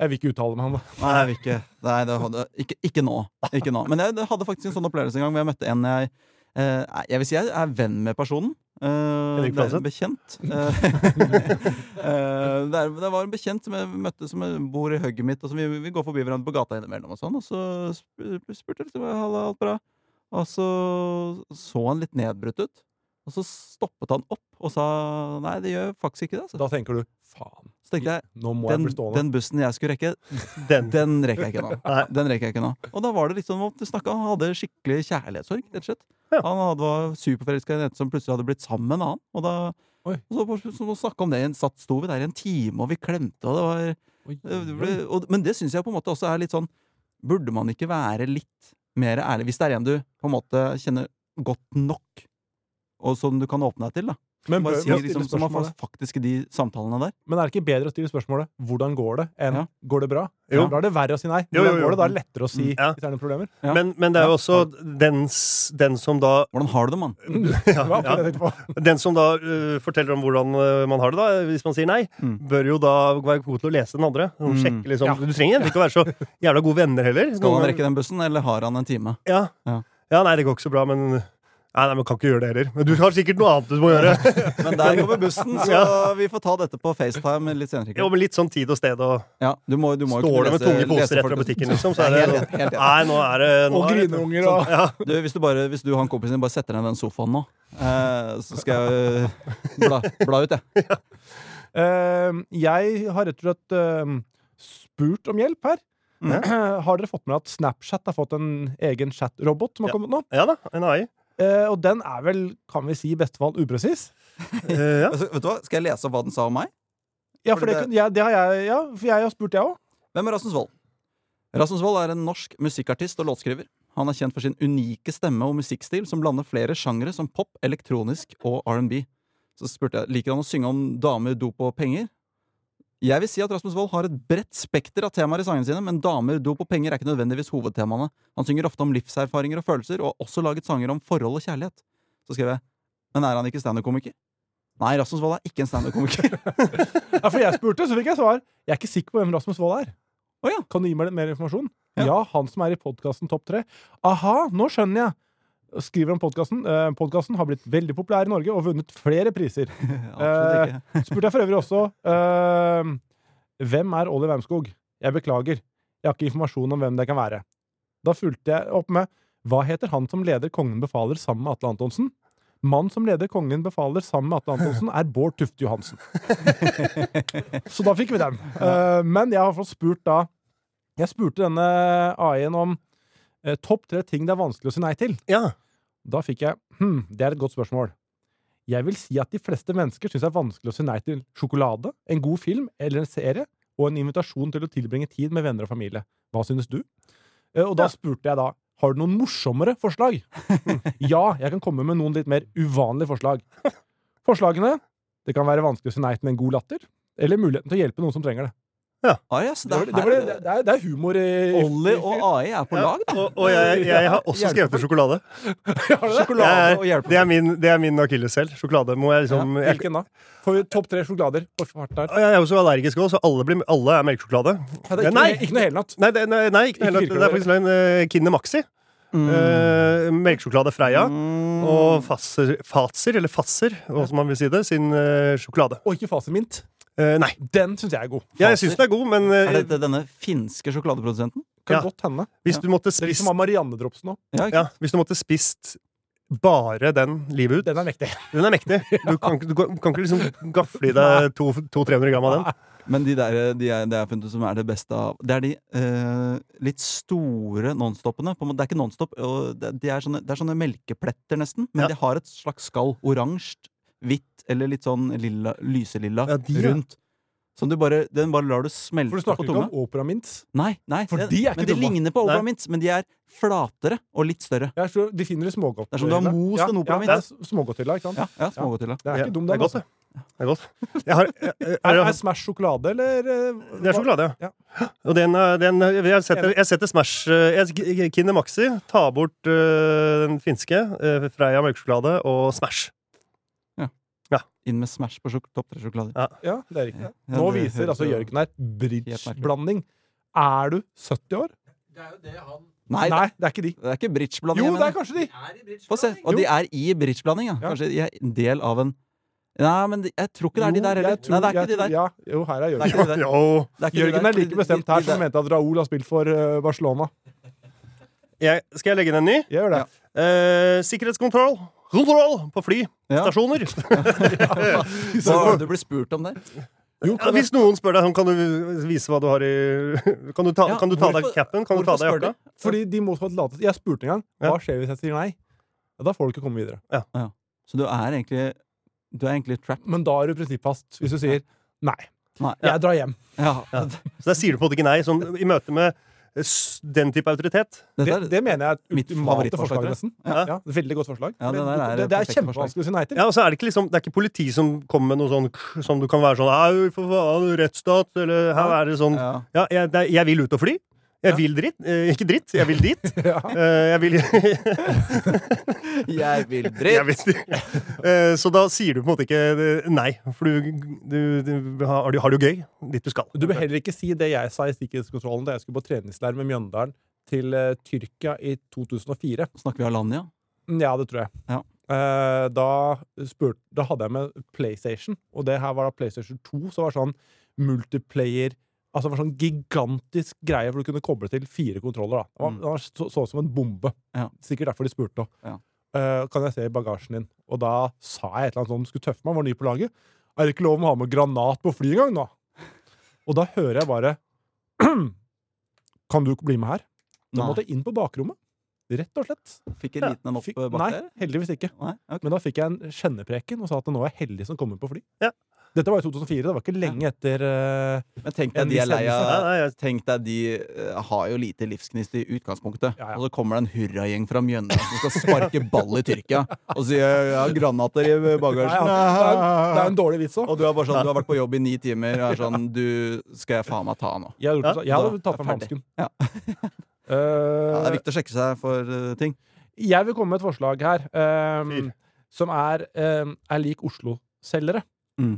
Jeg vil ikke uttale meg om det. Nei, jeg vil ikke. Nei, det hadde, ikke, ikke nå. Ikke nå. Men jeg hadde faktisk en sånn opplevelse en gang hvor jeg møtte en jeg eh, Jeg vil si jeg er venn med personen. Henrik det er en bekjent. Uh, (laughs) uh, (laughs) det, er, det var en bekjent som jeg møtte som bor i hugget mitt, og som vi, vi går forbi hverandre på gata innimellom. Og sånn Og så spurte jeg liksom, Halla, alt bra? Og så så han litt nedbrutt ut. Og så stoppet han opp og sa nei, det gjør faktisk ikke det. Altså. Da tenker du faen, Så tenkte jeg nå må jeg den, bli stående. den bussen jeg skulle rekke, (laughs) Den. den rekker jeg ikke nå. Nei. Den rekker jeg ikke nå. Og da var det litt sånn at du snakket, Han hadde skikkelig kjærlighetssorg, rett og slett. Ja. Han hadde, var superforelska i en jente som plutselig hadde blitt sammen med en annen. Og da Oi. og så, så, så snakka om det, satt sto vi der i en time, og vi klemte, og det var Oi, det ble, og, Men det syns jeg på en måte også er litt sånn Burde man ikke være litt mer ærlig? Hvis det er en du på en måte kjenner godt nok, og som du kan åpne deg til, da. Men, Bare bør, si, liksom, som har faktisk de samtalene der. men er det ikke bedre å stille spørsmålet 'hvordan går det?' enn Ja. 'går det bra'? Jo. Da er det verre å si nei. Jo, jo, jo. går det? Da er det lettere å si Mm. Ja. hvis det er noen problemer. Ja. Men, men det er jo Ja. også den, den som da Hvordan har du det, mann? (laughs) Den som da uh, forteller om hvordan man har det, da, hvis man sier nei, Mm. bør jo da være god til å lese den andre. Mm. Sjekke liksom. Ja. Du trenger ikke å være så jævla gode venner heller. Skal han rekke den bussen, eller har han en time? Ja. Ja. ja, nei, det går ikke så bra, men Nei, nei, men kan ikke gjøre det heller. Men du har sikkert noe annet du må gjøre. (laughs) Men der kommer bussen, så vi får ta dette på FaceTime litt senere. Jo, men litt sånn tid og sted og Ja, du må, du må Står du det med tunge poser etter butikken, liksom, så er det helt, helt, helt. Nei, nå er det nå Og er grineunger og Ja. Du, hvis, du bare, hvis du og han kompisen din bare setter ned den sofaen nå, eh, så skal jeg eh, bla, bla ut, jeg. (laughs) Uh, jeg har rett og slett uh, spurt om hjelp her. Mm. (clears throat) Har dere fått med at Snapchat har fått en egen chatrobot som har Ja. kommet nå? Ja da, en AI. Eh, og den er vel, kan vi si, i beste fall upresis. Uh, ja. Altså, vet du hva? Skal jeg lese opp hva den sa om meg? Ja, for det, det- ja, det har jeg, ja, for jeg har spurt, jeg òg. Hvem er Rasmus Wold? Rasmus Wold er en norsk musikkartist og låtskriver. Han er kjent for sin unike stemme og musikkstil som blander flere sjangere som pop, elektronisk og R&B. Så spurte jeg liker han å synge om damer, dop og penger. Jeg vil si at Rasmus Wold har et bredt spekter av temaer i sangene sine, men damer, dop og penger er ikke nødvendigvis hovedtemaene. Han synger ofte om livserfaringer og følelser, og har også laget sanger om forhold og kjærlighet. Så skrev jeg Men er han ikke standup-komiker? Nei, Rasmus Wold er ikke en standup-komiker. (laughs) Ja, for jeg spurte, så fikk jeg svar. Jeg er ikke sikker på hvem Rasmus Wold er. Oh, ja. Kan du gi meg litt mer informasjon? Ja. Ja, han som er i podkasten Topp 3. Aha, nå skjønner jeg! Skriver om podkasten. Eh, podkasten har blitt veldig populær i Norge og vunnet flere priser. (laughs) eh. Spurte jeg for øvrig også eh, Hvem er Olli Wermskog? Jeg beklager. Jeg har ikke informasjon om hvem det kan være. Da fulgte jeg opp med Hva heter han som leder Kongen befaler sammen med Atle Antonsen? Mann som leder Kongen befaler sammen med Atle Antonsen, er Bård Tufte Johansen. (laughs) Så da fikk vi den. Eh, men jeg har fått spurt da Jeg spurte denne AI-en om eh, topp tre ting det er vanskelig å si nei til. ja. Da fikk jeg hm, det er et godt spørsmål. Jeg vil si at de fleste mennesker syns det er vanskelig å si nei til sjokolade, en god film eller en serie, og en invitasjon til å tilbringe tid med venner og familie. Hva synes du? Eh, Og da spurte jeg da har du noen morsommere forslag. (laughs) ja, jeg kan komme med noen litt mer uvanlige forslag. Forslagene det kan være vanskelig å si nei til en god latter, eller muligheten til å hjelpe noen som trenger det. Ah, yes, Det, var, det, var, det, det, er, det er humor i Olli og AI er på lag, da. Og, og jeg, jeg har også skrevet ned sjokolade. (laughs) Sjokolade Jeg-. Det er min, det er min akilleshæl. Sjokolade må jeg liksom ja, Hvilken da? Får vi topp tre sjokolader på jeg er jo så allergisk òg, så alle, blir, alle er melkesjokolade. Ja, det er ikke, Nei! ikke noe helnatt. Nei, det, nei, nei ikke noe Ikke heller. Det er faktisk en uh, Kinder Maxi. Eh, melkesjokolade Freia. Mm. Og Fazer, Fatser, eller Fasser, som man vil si det, sin uh, sjokolade. Og ikke Fasemint. Eh, nei. Den syns jeg er god. Ja, jeg synes den er god, men uh, Er dette denne finske sjokoladeprodusenten? Kan Ja. godt hende. hvis, du måtte spist, Det er liksom Marianne-drops nå. Ja, ja, hvis du måtte spist bare den livet ut Den er mektig. (laughs) Den er mektig. (laughs) Du kan, du kan ikke liksom gafle i deg 200-300 gram av den. Men de der de er, det jeg har funnet som er det beste av Det er de eh, litt store nonstopene. På en måte, Det er ikke nonstop. og det, de er sånne, det er sånne melkepletter, nesten. Men Ja. de har et slags skall. Oransje, hvitt eller litt sånn lilla, lyselilla Ja, de, rundt. Som du bare, den bare lar du smelte For du snakker ikke om operamints. Nei, nei For de er ikke men de dumme. ligner på operamints, men de er flatere og litt større. Jeg tror de finner det smågodt. Det er som du har most en operamint. Ja, det er smågodthylla, ikke sant? Ja, ja smågodthylla. Det er Ja, ikke dum, det er godt, Altså. det. Det er godt. (laughs) Jeg har, Er, jeg, er Smash sjokolade, eller eh, det er sjokolade, Ja. ja. Og den, eh, den jeg, setter, jeg setter Smash eh, jeg, Kinder Maxi, ta bort uh, den finske, uh, Freia melkesjokolade og Smash. Inn med Smash på topp tre-sjokolade. Ja, det er riktig. Ja, Nå det viser altså Jørgen her bridge-blanding. Er du 70 år? Det Nei, Nei, det er ikke de. det er ikke bridgeblanding. Jo, det er kanskje de! Få se. Og Jo. de er i bridgeblanding, ja. Ja. Kanskje de er en del av en Nei, men de, jeg tror ikke det er de der heller. tror- Nei, det er ikke de der. Ja, jo, her er Jørgen. er. Jo. Er Jørgen er like bestemt her som mente at Raúl har spilt for eh, Barcelona. Jeg, skal jeg legge inn en ny? Jeg gjør det. Ja. Eh, sikkerhetskontroll Kontroll på Ja. flystasjoner. (laughs) Hva var det du ble spurt om der? Jo, Ja, hvis noen spør deg kan du vise hva du har i Kan du ta, Ja, kan du ta deg hvorfor- capen? Kan du ta deg jakka? de? Fordi de må ha latet Jeg spurte en gang hva skjer hvis jeg sier nei. Ja, da får du ikke komme videre. Så du er egentlig Du er egentlig trapped? Men da er du prinsippfast hvis du sier nei. Nei. Jeg drar hjem. Ja. Ja. Så der sier du på en måte ikke nei. Sånn, I møte med den type autoritet. Det, er, det mener jeg er mitt et ultimate favorittforslag, forslag, nesten. Ja. Ja, veldig godt forslag. Ja, det er det, det er kjempevanskelig å si nei til. Ja, og så er det ikke liksom Det er ikke politi som kommer med noe sånn Som du kan være sånn Au, for faen, rettsstat, eller her er det sånn ja. Ja, jeg, det jeg vil ut og fly. Jeg vil dritt. Eh, ikke dritt, jeg vil dit. (laughs) Ja. Eh, jeg vil (laughs) Jeg vil jeg dritt! vil, Eh, Så da sier du på en måte ikke eh, nei, for du, du, du har, har det jo gøy dit du skal. Du bør heller ikke si det jeg sa i sikkerhetskontrollen da jeg skulle på treningsleir med Mjøndalen til eh, Tyrkia i 2004. Snakker vi Alanya? Ja, det tror jeg. Ja. Eh, da, spurt, da hadde jeg med PlayStation, og det her var da PlayStation 2, så var det sånn multiplayer Altså det var sånn gigantisk greie hvor du kunne koble til fire kontroller. da. Det var, Mm. det var så, så ut som en bombe. Ja. Sikkert derfor de spurte. Ja. Uh, kan jeg se i bagasjen din? Og da sa jeg et eller annet sånn, skulle tøffe meg, var ny på laget. Er det ikke lov å ha med granat på fly engang, da? Og da hører jeg bare (clears throat) Kan du bli med her? Da måtte jeg inn på bakrommet. Rett og slett. Fikk en liten en opp bak der? nei, heldigvis ikke. Nei? Okay. Men da fikk jeg en kjennepreken og sa at nå er jeg heldig som kommer på fly. Ja. Dette var i 2004. Det var ikke lenge etter uh, Men tenk En deg de er lei. Av Tenk deg de eh, har jo lite livsgnist i utgangspunktet. Ja, ja. Og så kommer det en hurragjeng fra Mjøndalen som skal sparke ball i Tyrkia. Og sier ja, granater i bagasjen. ja, det, er, det er en dårlig vits òg. Og du, er bare sånn, du har vært på jobb i ni timer og er sånn (laughs) Du skal jeg faen meg ta nå. Jeg, hadde gjort jeg hadde tatt fram hansken. (laughs) Ja. Uh, Ja, det er viktig å sjekke seg for eh, ting. jeg vil komme med et forslag her um, som er, um, er lik Oslo-selgere. Mm.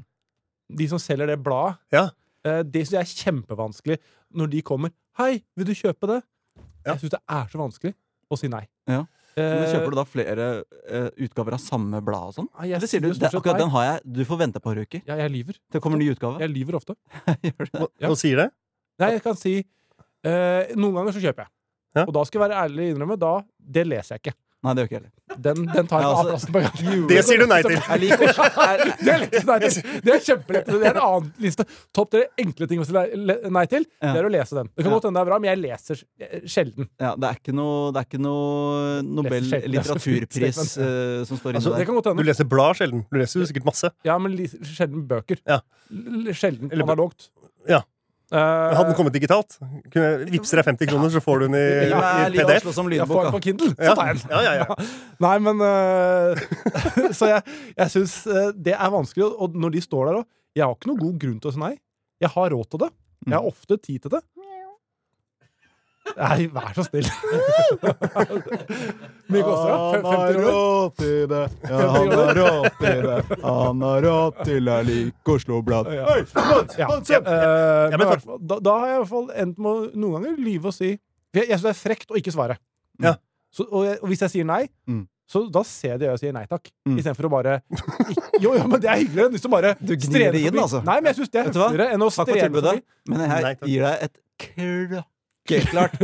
De som selger det bladet. Ja. Eh, det syns jeg er kjempevanskelig når de kommer. 'Hei, vil du kjøpe det?' Ja. Jeg syns det er så vanskelig å si nei. Ja. Men Eh, kjøper du da flere uh, utgaver av samme blad og sånn? Ah, Eller sier du det, akkurat nei. den har jeg, du får vente et par uker. Ja, jeg lyver. Det kommer ny utgave. Jeg lyver ofte. (laughs) Gjør du det? Ja. sier det? Nei, jeg kan si uh, Noen ganger så kjøper jeg. Ja. Og da skal jeg være ærlig og innrømme, da, det leser jeg ikke. Nei, det gjør ikke jeg heller. Den, den tar jeg ikke av altså, plassen på gang. Det sier du nei til. Jeg liker Det er lett å nei til. Det er kjempelett. Det er en annen liste. Topp tre enkle ting å si nei- til, det er å lese den. Det kan godt hende det er bra, men jeg leser sjelden. Ja, det er ikke noe, det er ikke noe Nobel er litteraturpris eh, som står Altså, inne der. kan Du leser blad sjelden. Du leser jo sikkert masse. Ja, men sjelden bøker. Ja. Sjelden analogt. Ja. Eh, Hadde den kommet digitalt, kunne jeg deg 50 kroner, så får du den i, ja, i PDF. Som jeg får den på. Kindle, så tar jeg den. Ja, ja, ja. (laughs) Nei, men uh, (laughs) Så jeg, jeg syns eh, det er vanskelig. Og når de står der òg Jeg har ikke noen god grunn til å si nei. Jeg har råd til det. Jeg har ofte tid til det. Nei, vær så snill. Mye koster det? 50 kroner? råd til det. Ja, han har råd til det. Han har råd til det lik Oslo-blad. Ja. Ja. Eh, Ja, da, da har jeg i hvert fall endt med å noen ganger lyve og si Jeg, jeg syns det er frekt å ikke svare. Ja. Så, og, jeg, og hvis jeg sier nei, Mm. så da ser jeg det og sier nei takk. Mm. Istedenfor å bare Jo, jo, men det er hyggeligere enn hvis du bare Du gnir det inn, altså. Nei, men jeg syns det er Vet du hva? høfligere enn å streve forbi. Men jeg gir deg et klokkeklart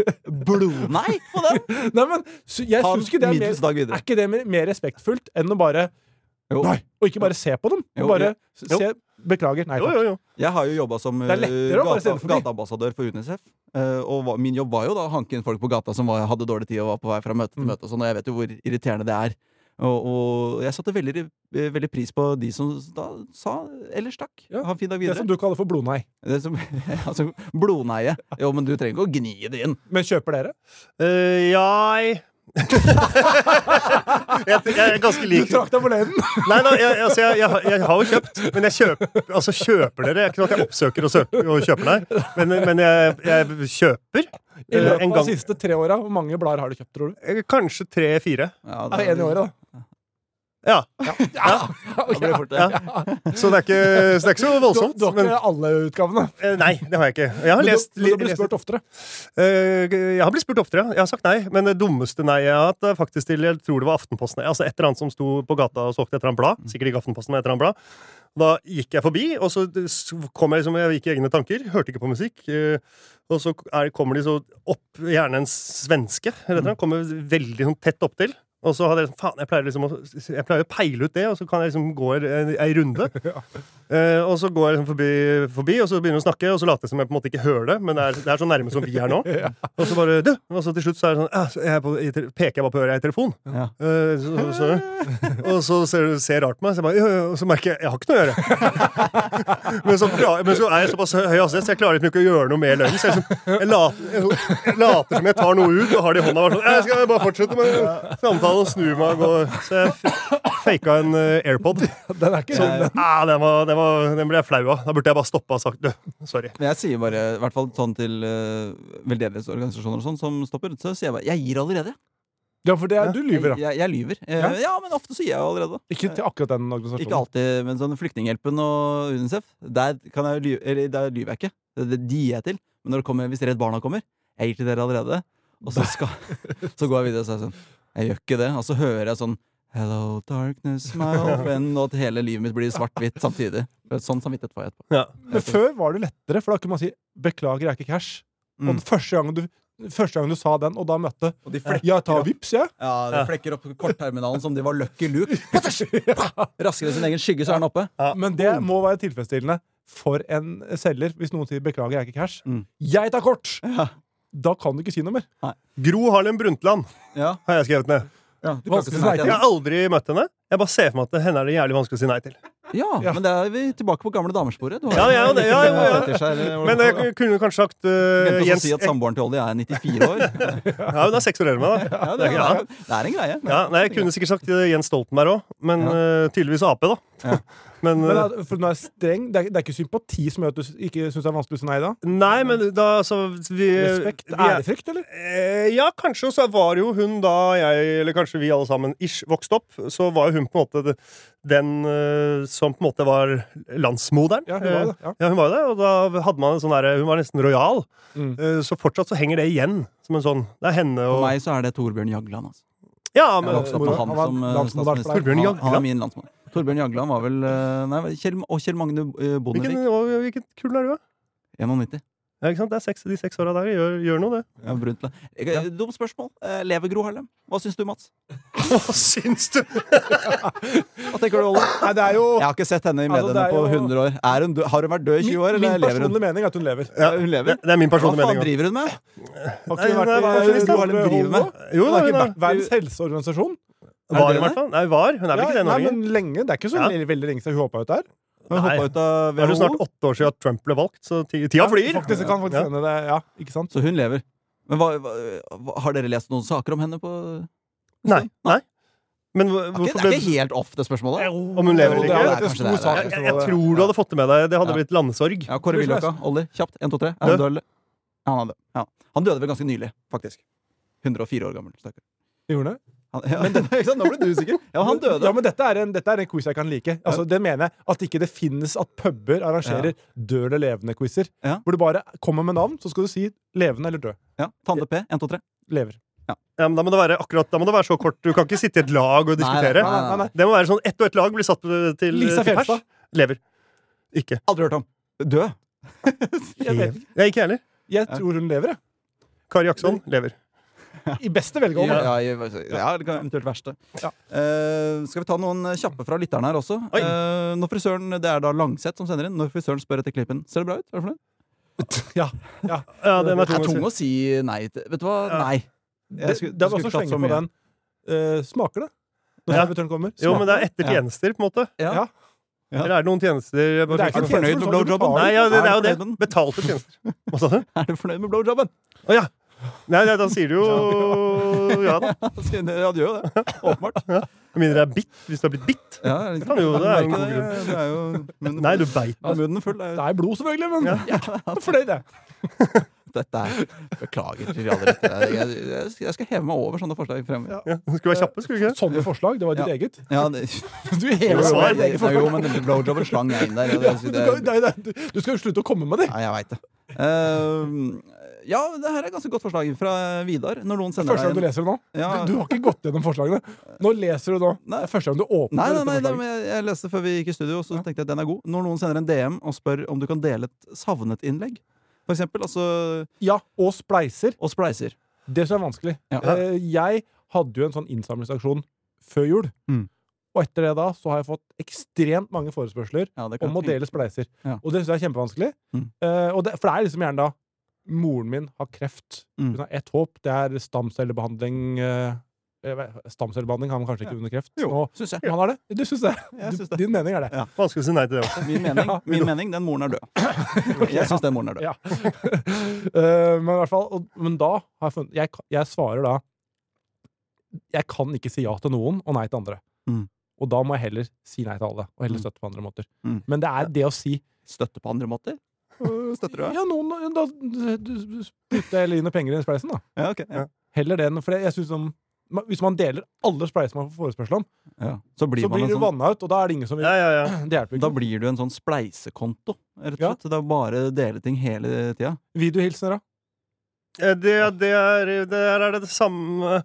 blodnei på den. (laughs) Nei, men jeg Ta syns ikke det er middels mer, dag videre. er ikke det mer, mer respektfullt enn å bare Jo. Nei! Og ikke bare se på dem. Jo, bare jo. se Beklager. Nei Jo, takk. jo, jo. Jeg har jo jobba som eh, gata, gateambassadør for Unicef. eh, Og min jobb var jo da å hanke inn folk på gata som var, hadde dårlig tid og var på vei fra møte til Mm. møte. Og sånn, og jeg vet jo hvor irriterende det er. Og, og jeg satte veldig, eh, veldig pris på de som da sa eller stakk. Ja, Ha en fin dag videre. Det som du kaller for blodnei. Det som, (laughs) altså, blodneie. Jo, men du trenger ikke å gni det inn. Men kjøper dere? Uh, jeg (laughs) jeg, jeg er ganske lik Du trakk deg forleden! (laughs) Nei, nei jeg, altså, jeg, jeg, har- jeg har jo kjøpt, men jeg kjøper Altså, kjøper dere? Det er ikke sånn at jeg oppsøker og, søker, og kjøper, nei. Men, men jeg, jeg kjøper. I eh, løpet av de siste tre åra, hvor mange blader har du kjøpt, tror du? eh, Kanskje tre-fire. Ja, det er en i året, da. (laughs) Ja. Ja, ja. ja. fort. Så det er ikke, så det er ikke så voldsomt. du har Men, alle utgavene? eh, nei, det har jeg ikke. Jeg har Men lest, men du har blitt spurt oftere. Eh, Jeg har blitt spurt oftere. ja. Jeg har sagt nei. Men det dummeste nei jeg har hatt, er faktisk til jeg tror det var Aftenposten. Altså et eller annet som sto på gata og solgte et eller annet blad. Sikkert ikke Aftenposten, men et eller annet blad. Da gikk jeg forbi, og så kom jeg liksom Jeg gikk i egne tanker. Hørte ikke på musikk. eh, Og så er, kommer de så opp, gjerne en svenske, eller et eller annet, kommer veldig sånn tett opptil. Og så hadde jeg faen, jeg pleier liksom å, jeg pleier å peile ut det, og så kan jeg liksom gå ei, ei runde. (laughs) Eh, og så går jeg liksom forbi, forbi, og så begynner jeg å snakke, og så later jeg som jeg på en måte ikke hører det, men det er, det er så nærme som vi er nå. (laughs) Og så bare du, Og så til slutt så er det sånn «Ah, jeg på, jeg, peker jeg bare på øret jeg er i telefon. Ja. Eh, så, så, og så ser du ser rart på meg, så jeg bare, «Jo, jo», og så merker jeg jeg har ikke noe å gjøre. (laughs) men, så, men så er jeg såpass høy hastighet, så jeg klarer liksom ikke å gjøre noe mer løgnen. Så jeg, liksom, jeg, later, jeg, jeg later som jeg tar noe ut og har det i hånda. og sånn, jeg skal bare fortsette med samtalen og snu meg og gå. Så jeg faka en eh, AirPod. (laughs) Den er ikke Så, den. ah, den, var, den, var, den ble jeg flau av. Da burde jeg bare stoppa og sagt du, sorry. Men jeg sier bare, i hvert fall sånn til uh, veldedighetsorganisasjoner og sånn som stopper, så sier jeg bare Jeg gir allerede. Ja, for det er, du lyver, da. Jeg, jeg, jeg lyver. Eh, Ja. ja. men ofte så gir jeg allerede. Ikke til akkurat den organisasjonen. Ikke alltid, men sånn Flyktninghjelpen og UNICEF, der, kan jeg lyve, eller, der lyver jeg ikke. Det, det, de gir jeg til. Men når det kommer, hvis Redd Barna kommer, jeg gir til dere allerede. Og så, skal, (laughs) så går jeg videre og sier sånn Jeg gjør ikke det. Og så hører jeg sånn Hello, darkness, my old (laughs) friend. Og at hele livet mitt blir svart-hvitt samtidig. Sånn samvittighet får jeg etterpå. Ja. Men før var det lettere, for da kunne man si 'beklager, jeg er ikke cash'. Og Mm. den første gangen, du, første gangen du sa den, og da møtte Og de 'ja, ta vips', jeg. Ja, de flekker opp kortterminalen som de var Lucky Luke. (laughs) Raskere enn sin egen skygge, så er den oppe. Men det må være tilfredsstillende for en selger hvis noen sier 'beklager, jeg er ikke cash'. Mm. Jeg tar kort! Ja. Da kan du ikke si noe mer. Gro Harlem Brundtland Ja, har jeg skrevet ned. ja, du kan ikke si nei til Jeg har aldri møtt henne. Jeg bare ser for meg at henne er det jævlig vanskelig å si nei til. Ja, Ja. men da er vi tilbake på gamle damersporet. Du har Ja, ja, det- (laughs) ja, ja, ja. Men jeg kunne kanskje sagt uh, Glemte å Jens si at samboeren til Olli er 94 år. (laughs) Ja, hun er seks år eldre enn meg, da. Ja, det, er, Ja. det er en greie. Ja, nei, jeg kunne sikkert sagt uh, Jens Stoltenberg òg, men Ja. uh, tydeligvis Ap, da. Men, Men da, for nå er streng. Det er, det er ikke sympati som gjør at du ikke syns det er vanskelig å si nei da? Nei, men da så vi, Respekt? vi Ærefrykt, eller? Eh, ja, kanskje. Og så var jo hun da jeg, eller kanskje vi alle sammen, ish vokste opp, så var jo hun på en måte den uh, som på en måte var landsmoderen. Ja, hun var det. Ja. Eh, ja, hun var det, og da hadde man en sånn derre Hun var nesten rojal. Mm. Uh, så fortsatt så henger det igjen som en sånn Det er henne For meg så er det Torbjørn Jagland. Altså. Ja, Jeg vokste opp med han Han som eh, landsmoderen Han-? Han er min landsmann. Torbjørn Jagland var vel eh, Nei, Kjell, og Kjell Magne Bondevik. hvilken, hvilken kull er du, da? 91. Ja, ikke sant? Det er seks, de seks åra der gjør, gjør noe, det. Ja, brunt, ja. Dumt spørsmål. Eh, lever Gro Harlem? Hva syns du, Mats? (laughs) Hva syns du? (laughs) Hva tenker du, Olle? Nei, det er jo Jeg har ikke sett henne i Altså, mediene altså, jo... på 100 år. Hun, død- har hun vært død i 20 år, Min, eller min personlige mening er at hun lever. Ja, hun lever. Det, det er min personlige mening. Hva faen driver hun med? Har ikke hun vært i Gro Harlem driver med? Jo, Hun har ikke vært Verdens helseorganisasjon. Var det i hvert fall. Nei, var. Hun er vel Ja, ikke det nå nei, men lenge. Det er ikke så Ja. veldig, lenge siden hun hoppa ut der. Hun hoppa ut av Det er jo snart åtte år siden Trump ble valgt, så tida flyr. Faktisk, kan faktisk Ja. hende det. Ja, ikke sant? så hun lever. Men hva, hva, Har dere lest noen saker om henne på Nei. nei. Men hvor- Det hvorfor ikke, det er ikke helt off, det spørsmålet. Om hun lever eller det ikke? er Det er det er sak. Jeg, jeg jeg tror du hadde fått det med deg. Det hadde Ja. blitt landesorg. Ja, Kåre Willoch, Olli, kjapt. 1, 2, 3. Er han død, eller? Ja, han døde. Ja. Han døde vel ganske nylig, faktisk. 104 år gammel. stakkar. Gjorde det? Han, ja, ikke sant? Nå ble du usikker. Ja, han døde. Ja, men dette er en, dette er en quiz jeg kan like. Altså, det mener jeg At ikke det finnes at puber arrangerer død eller levende-quizer. Ja. Hvor du bare kommer med navn, så skal du si levende eller død. Ja, Tande P. 1, 2, 3. Lever. Ja, men da må det være akkurat Da må det være så kort. Du kan ikke sitte i et lag og diskutere. nei, nei, nei. nei. Det må være sånn ett og ett lag blir satt til, Lisa til pers. Lever. Ikke. Aldri hørt om. Død. Jeg, vet. Jeg ikke heller. jeg tror hun lever, jeg. Kari Jackson lever. I beste velgående. Ja, ja, ja, det kan eventuelt verste. Ja. Uh, skal vi ta noen kjappe fra lytterne her også? Eh, når frisøren, Det er da Langseth som sender inn. Når frisøren spør etter klippen Ser det bra ut? Er du fornøyd? (laughs) Ja, ja. Ja, den er Det er tung å si. nei til. Vet du hva? Ja. Nei. Det, skulle- det er bare også så slenge på den. Uh, smaker det? Når Ja. frisøren kommer? Jo, men det er etter tjenester, på en måte. Ja. Ja. Ja. Eller er det noen tjenester bare det er ikke på? fornøyd med blowjobben? Nei, ja, det, det er jo det. Betalte tjenester. Hva sa du? Er du fornøyd med blowjobben? Å ja. Nei, nei, da sier du jo (laughs) ja da. Ja, du gjør jo det. Åpenbart. Med mindre det er bitt. Hvis du har blitt bitt. Ja, Det kan jo- det er jo en god grunn. Det er jo munnen Nei, du beit Ja, munnen full. Det Det er, er blod, selvfølgelig, men Ja. (laughs) Ja, er fornøyd, jeg. dette er Beklager til alle lyttere. Jeg, jeg, jeg skal heve meg over sånne forslag fremover. Ja, skulle være kjappe, skulle du ikke? Sånne forslag, det var ditt Ja. eget. Ja, (laughs) det, Du hever svar. over ditt eget jo, forslag. men blowjobben slang jeg inn der. Det, Du, det, skal- nei, nei, du- du skal jo slutte å komme med det. ja, jeg veit det. Ehm, ja, det her er et ganske godt forslag fra Vidar. Når noen sender Første gang du leser det nå. ja, Du, du har ikke gått gjennom forslagene. Nå leser du nå. Nei. første gang du åpner Nei, nei, nei, dette forslaget. jeg, leste før vi gikk i studio, og så tenkte jeg at den er god. Når noen sender en DM og spør om du kan dele et savnet-innlegg, for eksempel, altså, Ja, og spleiser. og spleiser. Det som er vanskelig. Ja. Eh, jeg hadde jo en sånn innsamlingsaksjon før jul. Mm. Og etter det da så har jeg fått ekstremt mange forespørsler Ja, om å dele spleiser. Ja. Og det syns jeg er kjempevanskelig. Mm. Uh, og det, for det er liksom gjerne da Moren min har kreft. Mm. Hun har ett håp. Det er stamcellebehandling eh, Stamcellebehandling har man kanskje ikke under kreft. Jo, Nå- synes jeg. Han har det? Du syns det? Det. Din mening er det? Ja. Vanskelig å si nei til det også. Min mening, Ja, min mening den moren er død. (laughs) Jeg syns den moren er død. Ja. (laughs) Eh, men i hvert fall og, Men da har jeg funnet jeg, jeg svarer da Jeg kan ikke si ja til noen og nei til andre. Mm. Og da må jeg heller si nei til alle, og heller Mm. støtte på andre måter. Mm. Men det er det å si Støtte på andre måter? Støtter du? Ja, noen da du- jeg putter heller inn penger i spleisen, da. Ja, ok. Ja. Heller det enn For jeg synes som Hvis man deler alle spleiser man får forespørsel om, Ja. Så blir så man blir en du sånn vanna ut, og da er det ingen som vil Ja, ja, ja. Det hjelper Da blir du en sånn spleisekonto, rett og Ja. slett. Det er bare å dele ting hele tida. Videohilsener, da? Eh, Det, det, er, det er det samme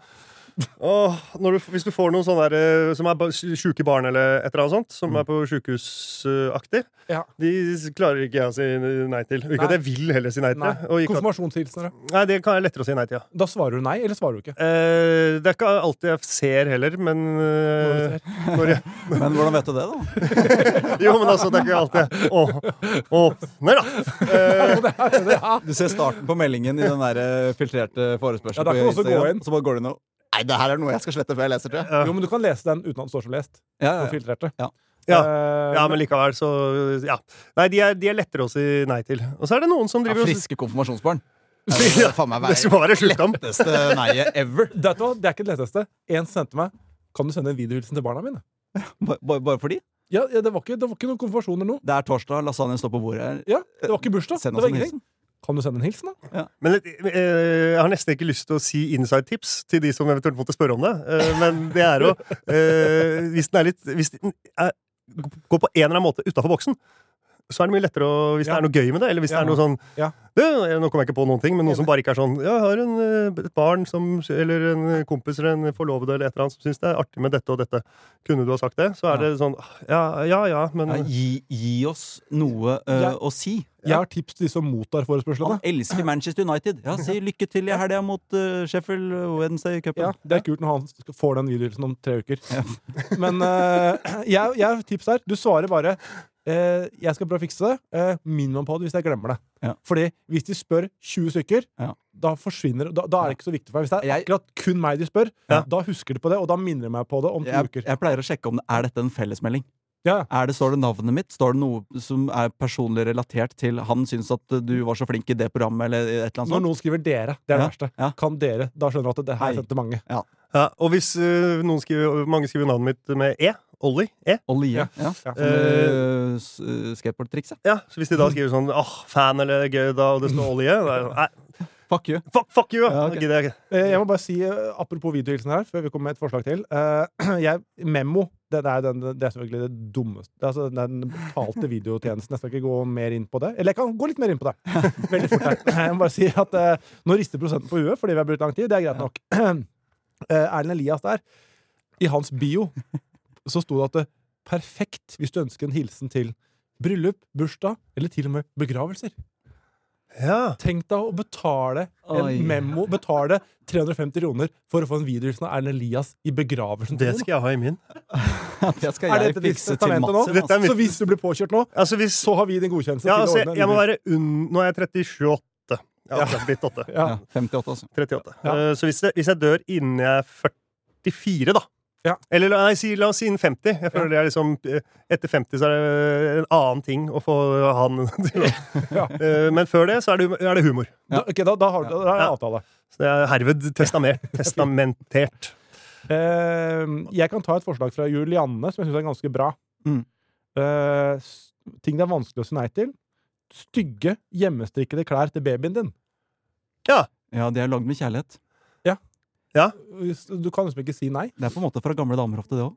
Åh, når du, Hvis du får noen sånne der, eh, som er sjuke barn eller et eller annet sånt, som Mm. er på sjukehusaktig, Ja. de klarer ikke jeg å si nei til. Ikke Nei. at jeg vil heller si nei til Nei. det. Konfirmasjonshilsener, da? nei, det kan jeg lettere å si nei til, ja. Da svarer du nei, eller svarer du ikke? Eh, det er ikke alltid jeg ser heller, men Når eh, ser. når jeg, (laughs) Men hvordan vet du det, da? (laughs) Jo, men altså, det er ikke alltid jeg å- åpner, da. (laughs) Eh, det det. Du ser starten på meldingen i den der eh, filtrerte forespørselen Ja, da kan du også gå inn. Så bare går du inn og Nei, det her er noe jeg skal slette før jeg leser, tror jeg. ja. Jo, men du kan lese den uten at den står som lest. Ja, ja, ja. filtrerte. Ja. Ja, ja, men likevel, så Ja. Nei, de er, de er lettere å si nei til. Og så er det noen som driver ja, friske konfirmasjonsbarn. (laughs) Ja, Det skal være letteste neiet ever. (laughs) Det er. Det er ikke det letteste. En sendte meg Kan du sende en videohilsen til barna mine? Bare, bare, bare fordi? Ja, ja det, var ikke, det var ikke noen konfirmasjon eller noe. Det er torsdag, lasagnen står på bordet her. Ja, Det var ikke bursdag. Send Det var en ingenting. Kan du sende en hilsen, da? Men eh, jeg har nesten ikke lyst til å si inside tips til de som eventuelt måtte spørre om det. Eh, men det er å eh, Hvis den er litt Hvis den er, går på en eller annen måte utafor boksen, så er det mye lettere å, hvis Ja. det er noe gøy med det. Eller hvis Ja. det er noe sånn Ja. «Du, Nå kommer jeg ikke på noen ting, men noe som bare ikke er sånn ja, Jeg har en, eh, et barn som, eller en kompis eller en forlovede eller et eller annet som syns det er artig med dette og dette. Kunne du ha sagt det? Så er det sånn Ja, ja, ja, men Ja, gi, gi oss noe uh, Ja. å si. Jeg har tips til de som mottar forespørslene. Han elsker Manchester United. Ja, Si lykke til i helga mot uh, Sheffield Wednesday i cupen. Ja, Det er kult når han får den videoen om tre uker. (laughs) Men uh, jeg, jeg har tips her. Du svarer bare Uh, 'Jeg skal prøve å fikse det'. Uh, minimum på det hvis jeg glemmer det. Ja. Fordi hvis de spør 20 stykker, Ja. da forsvinner da, da er det ikke så viktig for meg. Hvis det er Jeg- akkurat kun meg de spør, Ja. da husker de på det, og da minner de meg på det om to Jeg, uker. jeg pleier å sjekke om det er dette en fellesmelding. Ja. Er det, Står det navnet mitt? Står det noe som er personlig relatert til han syns at eh, du var så flink i det programmet, eller et eller annet Når sånt? noen skriver 'dere', det er det Ja, verste. ja. Kan dere, Da skjønner du at det her Hei. er sendt til mange. ja, Og hvis uh, noen skriver, mange skriver navnet mitt med E, Ollie, E, Ollie. Ja. Ja. Ja. Eh, skateboardtrikset. ja, så hvis de da skriver sånn åh, fan eller gøy da, og det står Ollie, nei, Fuck you. fuck, fuck you! Ja, okay. Jeg. Eh, Jeg må bare si, eh, apropos videohilsen her, før vi kommer med et forslag til. eh, (clears throat) jeg, Memo det, det, er den, det er selvfølgelig det dummeste det er altså Den betalte videotjenesten. Jeg skal ikke gå mer inn på det. Eller jeg kan gå litt mer inn på det. (laughs) Veldig fort her. Jeg må bare si at Nå rister prosenten på huet fordi vi har brukt lang tid. Det er greit nok. (clears throat) Eh, Erlend Elias der, i hans bio, så sto det at det perfekt hvis du ønsker en hilsen til bryllup, bursdag eller til og med begravelser. Ja. Tenk deg å betale en Oi. memo, betale 350 kroner for å få en videohilsen av Erlend Elias i begravelsen. Det skal jeg ha i min. (laughs) Det skal Er dette ditt fikse til testamente nå? Dette er mitt- Så hvis du blir påkjørt nå, Altså hvis så har vi din godkjennelse Ja, altså, jeg, jeg må være unn... Nå er jeg 38. Ja, ja. blitt 8. Ja. Ja, 58, altså. 38. Ja. Uh, Så hvis jeg, hvis jeg dør innen jeg er 44, da Ja. Eller nei, si, la oss si innen 50. Jeg føler det er liksom eh, Etter 50 så er det en annen ting å få han (laughs) til å Ja. Eh, Men før det så er det, er det humor. Da, ok, da, da har du da er jeg Ja. avtale. Så det er herved testamert, (laughs) testamentert. uh, jeg kan ta et forslag fra Julianne som jeg syns er ganske bra. Mm. Uh, ting det er vanskelig å si nei til. Stygge, hjemmestrikkede klær til babyen din. Ja, de er lagd med kjærlighet. Du kan liksom ikke si nei. Det er på en måte fra gamle damer ofte, det òg.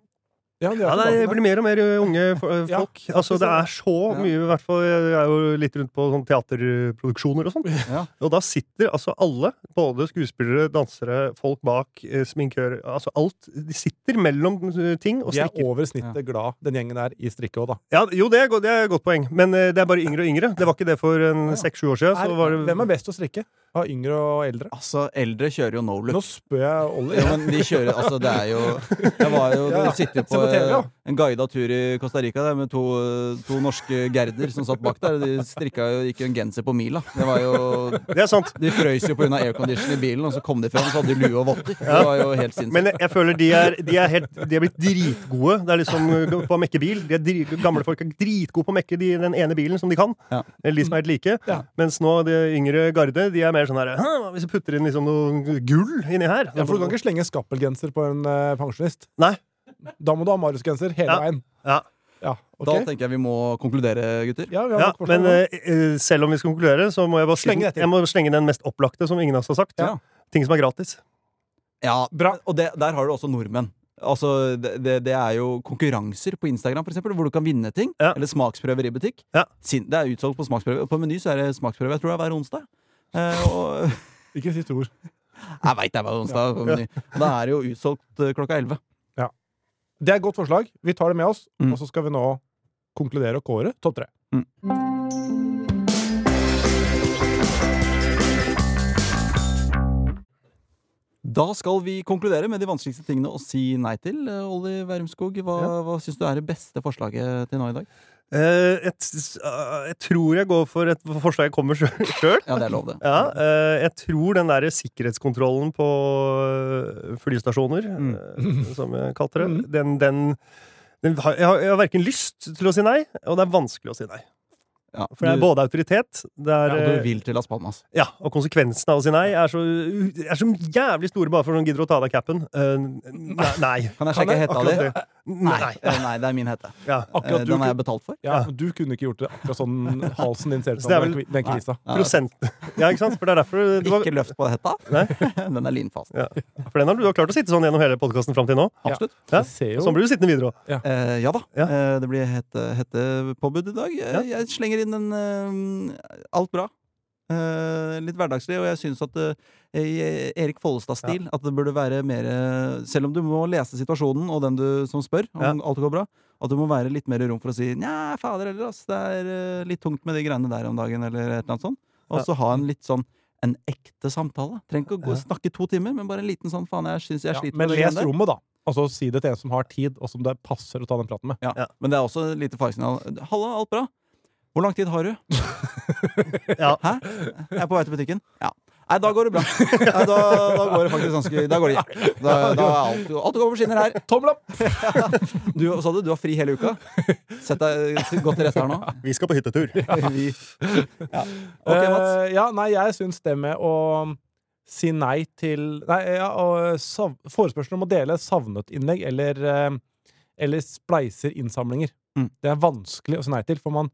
Ja, Ja, det blir mer og mer unge folk. Ja, altså, det er så Ja. mye, i hvert fall Jeg er jo litt rundt på sånn teaterproduksjoner og sånn. Ja. Og da sitter altså alle, både skuespillere, dansere, folk bak, sminkører Altså alt. De sitter mellom eh, ting og De er strikker. over snittet glad, den gjengen der, i strikket òg, da. Ja, jo, det er, det er et godt poeng, men eh, det er bare yngre og yngre. Det var ikke det for en seks-sju år siden. Så Er, var det, hvem er best å strikke? Av yngre og eldre? Altså, eldre kjører jo no Nå spør jeg Olli. Ja, men de kjører Altså, det er jo Jeg var jo (laughs) Ja, sitter på TV, ja. en guida tur i Costa Rica der, med to, to norske gerder som satt bak der. De strikka jo ikke en genser på mila. Det var jo (laughs) det er sant. De frøys jo pga. aircondition i bilen, og så kom de fram, så hadde de lue og votter. Det var jo helt sinnssykt. Men jeg, jeg føler de er, de er helt De er blitt dritgode. Det er liksom på å mekke bil. De er dri, gamle folk er dritgode på å mekke de, den ene bilen som de kan. Ja. Eller de som er helt like. Ja. Mens nå de yngre garde De er mer sånn her Hvis vi putter inn liksom noe gull inni her Ja, for du kan ikke slenge skappelgenser på en uh, pensjonist. Nei. Da må du ha Marius-genser hele Ja. veien. Ja. Ja, ok? Da tenker jeg vi må konkludere, gutter. Ja, vi har Ja, nok men nå. eh, eh, selv om vi skal konkludere, så må jeg bare Slenge slenge, det til. jeg må slenge den mest opplagte, som ingen av oss har sagt. Ja. Ting som er gratis. Ja, Bra. Og det, der har du også nordmenn. Altså, det, det, det er jo konkurranser på Instagram, for eksempel, hvor du kan vinne ting. Ja. Eller smaksprøver i butikk. Ja. Sin, det er utsolgt på smaksprøver. På Meny så er det smaksprøve jeg tror det er hver onsdag. Eh, og Ikke si ord. (laughs) jeg veit det er hver onsdag på Meny. Og da er det jo utsolgt eh, klokka elleve. Det er et godt forslag. Vi tar det med oss, Mm. og så skal vi nå konkludere og kåre topp tre. Da skal vi konkludere med de vanskeligste tingene å si nei til. Eh, Olli Wermskog, hva, hva syns du er det beste forslaget til nå i dag? Eh, jeg, uh, jeg tror jeg går for et forslag jeg kommer (laughs) sjøl. Ja, det er lov, det. Ja, eh, jeg tror den der sikkerhetskontrollen på eh, flystasjoner, Mm. eh, (laughs) som jeg kalte det, Mm. den, den, den jeg, har, jeg har verken lyst til å si nei, og det er vanskelig å si nei. Ja, For det er du, både autoritet er, ja, du eh, vil til Las Palmas. ja, og konsekvensen av å si nei er så, er så jævlig store bare for noen gidder å ta av deg capen. Eh, nei. Kan jeg sjekke hetta di? Nei, Nei. eh, nei, det er min hette. Ja. Akkurat Eh, Den har jeg betalt for. ja, du kunne ikke gjort det akkurat sånn halsen din ser ut som det den den kvisa. Ja, Prosent. Ja, ikke sant? For det er derfor du var, Ikke løft på hetta. Nei. (laughs) Den er linfast. ja. For den har du har klart å sitte sånn gjennom hele podkasten fram til nå. Absolutt. Ja. Sånn blir du sittende videre òg. Eh, ja da. Ja. Eh, det blir hette- hettepåbud i dag. Eh, Jeg slenger inn en eh, alt bra. Eh, litt hverdagslig, og jeg syns at uh, i Erik Follestad-stil At det burde være mer Selv om du må lese situasjonen og den du som spør om Ja. alt går bra, at det må være litt mer rom for å si Nja, fader heller, ass. Det er uh, litt tungt med de greiene der om dagen, eller et eller annet sånt. Og Ja. så ha en litt sånn en ekte samtale. Trenger ikke å gå, Ja. snakke to timer, men bare en liten sånn faen, jeg syns jeg sliter Men med det les rommet, da. Altså si det til en som har tid, og som det passer å ta den praten med. Ja. Ja. Men det er også et lite faresignal. Halla, alt bra? Hvor lang tid har du? (laughs) Ja. Hæ? Jeg er på vei til butikken. Ja. Nei, da går det bra. Nei, da, da går det faktisk ganske Da går det. Da, da er alt, alt går på skinner her. Tommel opp! (laughs) Du, sa du, du har fri hele uka? Sett deg godt til rette her nå. Vi skal på hyttetur. (laughs) Vi, ja. Ok, Mats. Uh, ja, nei, jeg syns det med å si nei til Nei, ja, og sav, forespørsel om å dele savnet-innlegg eller, eh, eller spleiser innsamlinger. Mm. Det er vanskelig å si nei til, for man,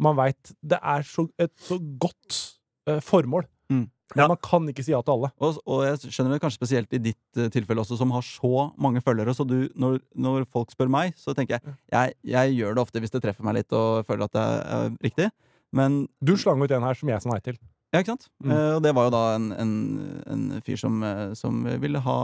man veit det er så, et så godt uh, formål. Mm. Men Ja. man kan ikke si ja til alle. Og, og jeg skjønner det kanskje spesielt i ditt uh, tilfelle også, som har så mange følgere. Så du, når, når folk spør meg, så tenker jeg, jeg Jeg gjør det ofte hvis det treffer meg litt og føler at det er, er riktig. Men Du slang ut en her som jeg sa nei til. Ja, ikke sant? Mm. Uh, og det var jo da en, en, en fyr som, som ville ha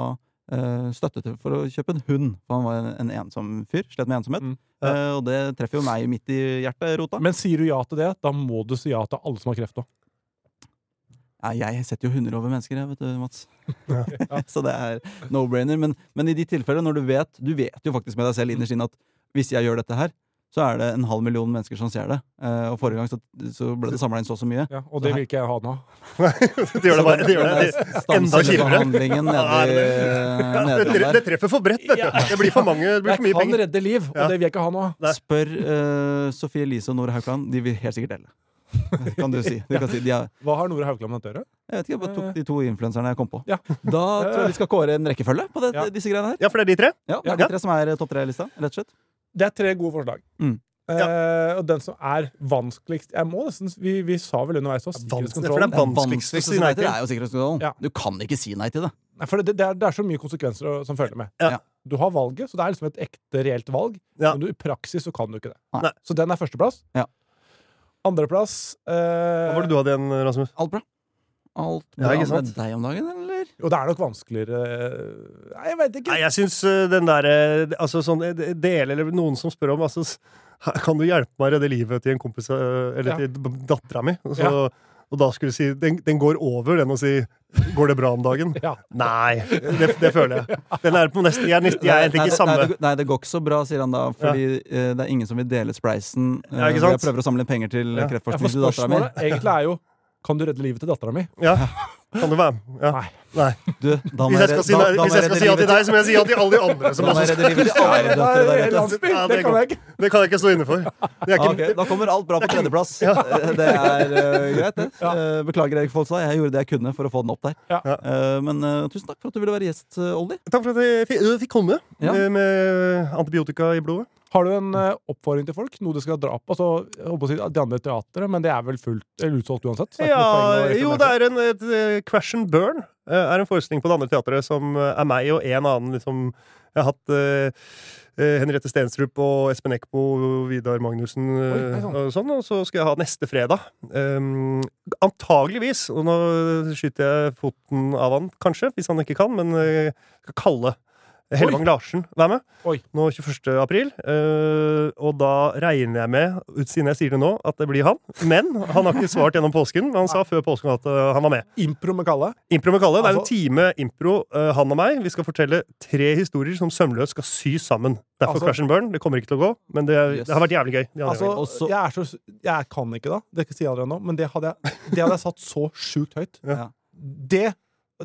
støtte til for å kjøpe en hund. For han var en, en ensom fyr. Slett med ensomhet. Mm. Ja. Eh, og det treffer jo meg midt i hjerterota. Men sier du ja til det, da må du si ja til alle som har kreft òg. Ja, jeg setter jo hunder over mennesker, jeg, vet du, Mats. (laughs) Ja. (laughs) Så det er no-brainer. Men, men i de tilfellene, når du vet Du vet jo faktisk med deg selv innerst inne at hvis jeg gjør dette her, så er det en halv million mennesker som ser det. Eh, og forrige gang så, så ble det samla inn så og så mye. Ja, og det vil ikke jeg ha nå. (laughs) Det gjør det bare det gjør det, enda kjipere. Nedi Ja, det- nedi det, det treffer for bredt, vet du. Det blir for mange. Det blir for mye kan redde liv, og det vil jeg ikke ha nå. Spør uh, Sofie Elise og Nora Haukland. De vil helt sikkert dele. Kan du si. Du kan si de er, Hva har Nore Haukland med dette å gjøre? jeg vet ikke, jeg bare tok de to influenserne jeg kom på. Ja. Da tror jeg vi skal kåre en rekkefølge på det, Ja. disse greiene her. Ja, for det er de tre? Ja, det er de tre som er topp tre-lista, rett og slett. Det er tre gode forslag. Mm. Eh, og den som er vanskeligst Jeg må nesten Vi, vi sa vel underveis også for det er vanskeligst å si nei til. er jo sikkerhetskontrollen. Ja. Du kan ikke si nei til det. Nei, For det, det, er, det er så mye konsekvenser å- som følger med. Ja. Du har valget, så det er liksom et ekte, reelt valg. Ja. Men du, i praksis så kan du ikke det. Nei. Så den er førsteplass. Ja. Andreplass eh, Hva var det du hadde igjen, Rasmus? Alt bra. Alt bra ja, med deg om dagen, eller? Jo, det er nok vanskeligere Nei, jeg vet ikke. Nei, jeg syns uh, den derre Altså sånn Dele, eller noen som spør om altså, Kan du hjelpe meg å redde livet til en kompis uh, eller Ja. til dattera mi? Så, Ja. og da skulle du si den, den går over den å si Går det bra om dagen? Ja. Nei, det, det føler jeg. (laughs) Den er på nesten Jeg nesten, jeg er egentlig ikke det- samme Nei det, nei, det går ikke så bra, sier han da, fordi eh, det er ingen som vil dele spleisen. eh, sant? jeg prøver å samle penger til Ja. Ja, for kreftforskning til dattera mi. spørsmålet egentlig er jo Kan du redde livet til dattera mi? Ja, kan du være med? Ja. Nei. Nei. Du, da må Hvis jeg skal si, da- jeg skal si ja til deg, så må jeg si ja til alle de andre som også redde livet til alle døtre der ute. Ja, det det kan jeg ikke. Det kan jeg ikke stå inne for. Det ikke, da kommer alt bra på tredjeplass. Ja. Det er uh, greit, det. Ja. Eh, beklager, Erik Folstad. Jeg gjorde det jeg kunne for å få den opp der. Ja. Eh, men eh, tusen takk for at du ville være gjest, eh, Olli. Takk for at jeg fikk, jeg fikk komme med antibiotika i blodet. Har du en eh, oppfordring til folk? Noe de skal dra på? Altså, jeg håper å si de andre teatret, men det er vel fullt eller utsolgt uansett? det er Ja, jo, det er en et, eh, Crash and Burn. eh, er en forestilling på det andre teatret som eh, er meg og en annen liksom Jeg har hatt eh, eh, Henriette Stenstrup og Espen Eckbo, Vidar Magnussen eh, Oi, og sånn, og så skal jeg ha neste fredag. Um, antageligvis, og nå skyter jeg foten av han, kanskje, hvis han ikke kan, men jeg skal kalle Hellevang Larsen være med Oi. nå 21. april. Uh, og da regner jeg med, ut siden jeg sier det nå, at det blir han. Men han har ikke svart gjennom påsken. Men han sa før påsken at uh, han var med. Impro med Kalle. Impro med Kalle. Det er en Altså- time impro, uh, han og meg. Vi skal fortelle tre historier som sømløst skal sys sammen. Derfor Altså- Crash and Burn. Det kommer ikke til å gå, men det, Yes. det har vært jævlig gøy. Altså. Også- jeg, er så, jeg kan ikke da, det sier jeg allerede nå, men det hadde jeg, det hadde jeg satt så sjukt høyt. Ja. Det,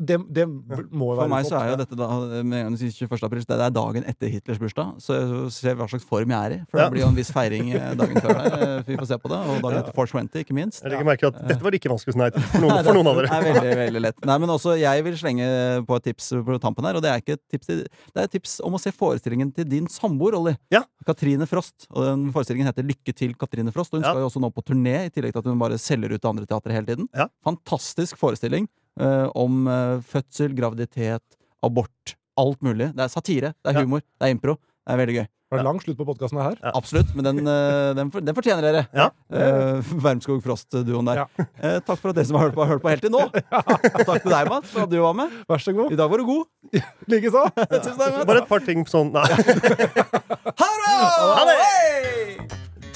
det, det må jo For meg så er jo dette da, med en gang du sier 21. april, det er dagen etter Hitlers bursdag. Så ser hva slags form jeg er i. For det blir jo en viss feiring eh, dagen før der. eh, Vi får se på det. Og dagen etter 420, ikke minst. Jeg legger merke at dette var ikke vanskelig nei til for noen, for noen av dere. er veldig, veldig lett. Nei, men også jeg vil slenge på et tips på tampen her, og det er ikke et tips til, Det er et tips om å se forestillingen til din samboer, Olli. Ja. Katrine Frost. Og den forestillingen heter Lykke til, Katrine Frost. Og hun Ja. skal jo også nå på turné, i tillegg til at hun bare selger ut til andre teatre hele tiden. Ja. Fantastisk forestilling om eh, fødsel, graviditet, abort. Alt mulig. Det er satire, det er Ja. humor, det er impro. Det er veldig gøy. Var det lang slutt på podkasten her? Ja. Absolutt, men den, eh, den, den fortjener dere. Ja. Eh, Wermskog Frost-duoen der. Ja. Eh, takk for at dere som har hørt på, har hørt på helt til nå. (laughs) Takk til deg, Mats, for at du var med. Vær så god. I dag var du god. (laughs) Likeså. Bare et par ting sånn Nei. (laughs) Ha det!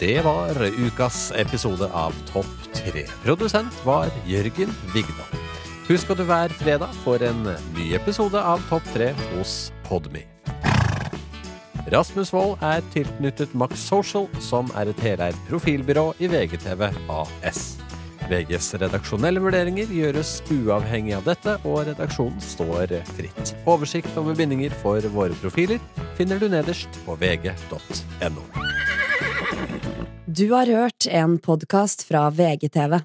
Det var ukas episode av Topp 3. Produsent var Jørgen Vigdal. Husk at du hver fredag får en ny episode av Topp 3 hos Podme. Rasmus Wold er tilknyttet Max Social, som er et heleid profilbyrå i VGTV AS. VGs redaksjonelle vurderinger gjøres uavhengig av dette, og redaksjonen står fritt. Oversikt over bindinger for våre profiler finner du nederst på vg.no. Du har hørt en podkast fra VGTV.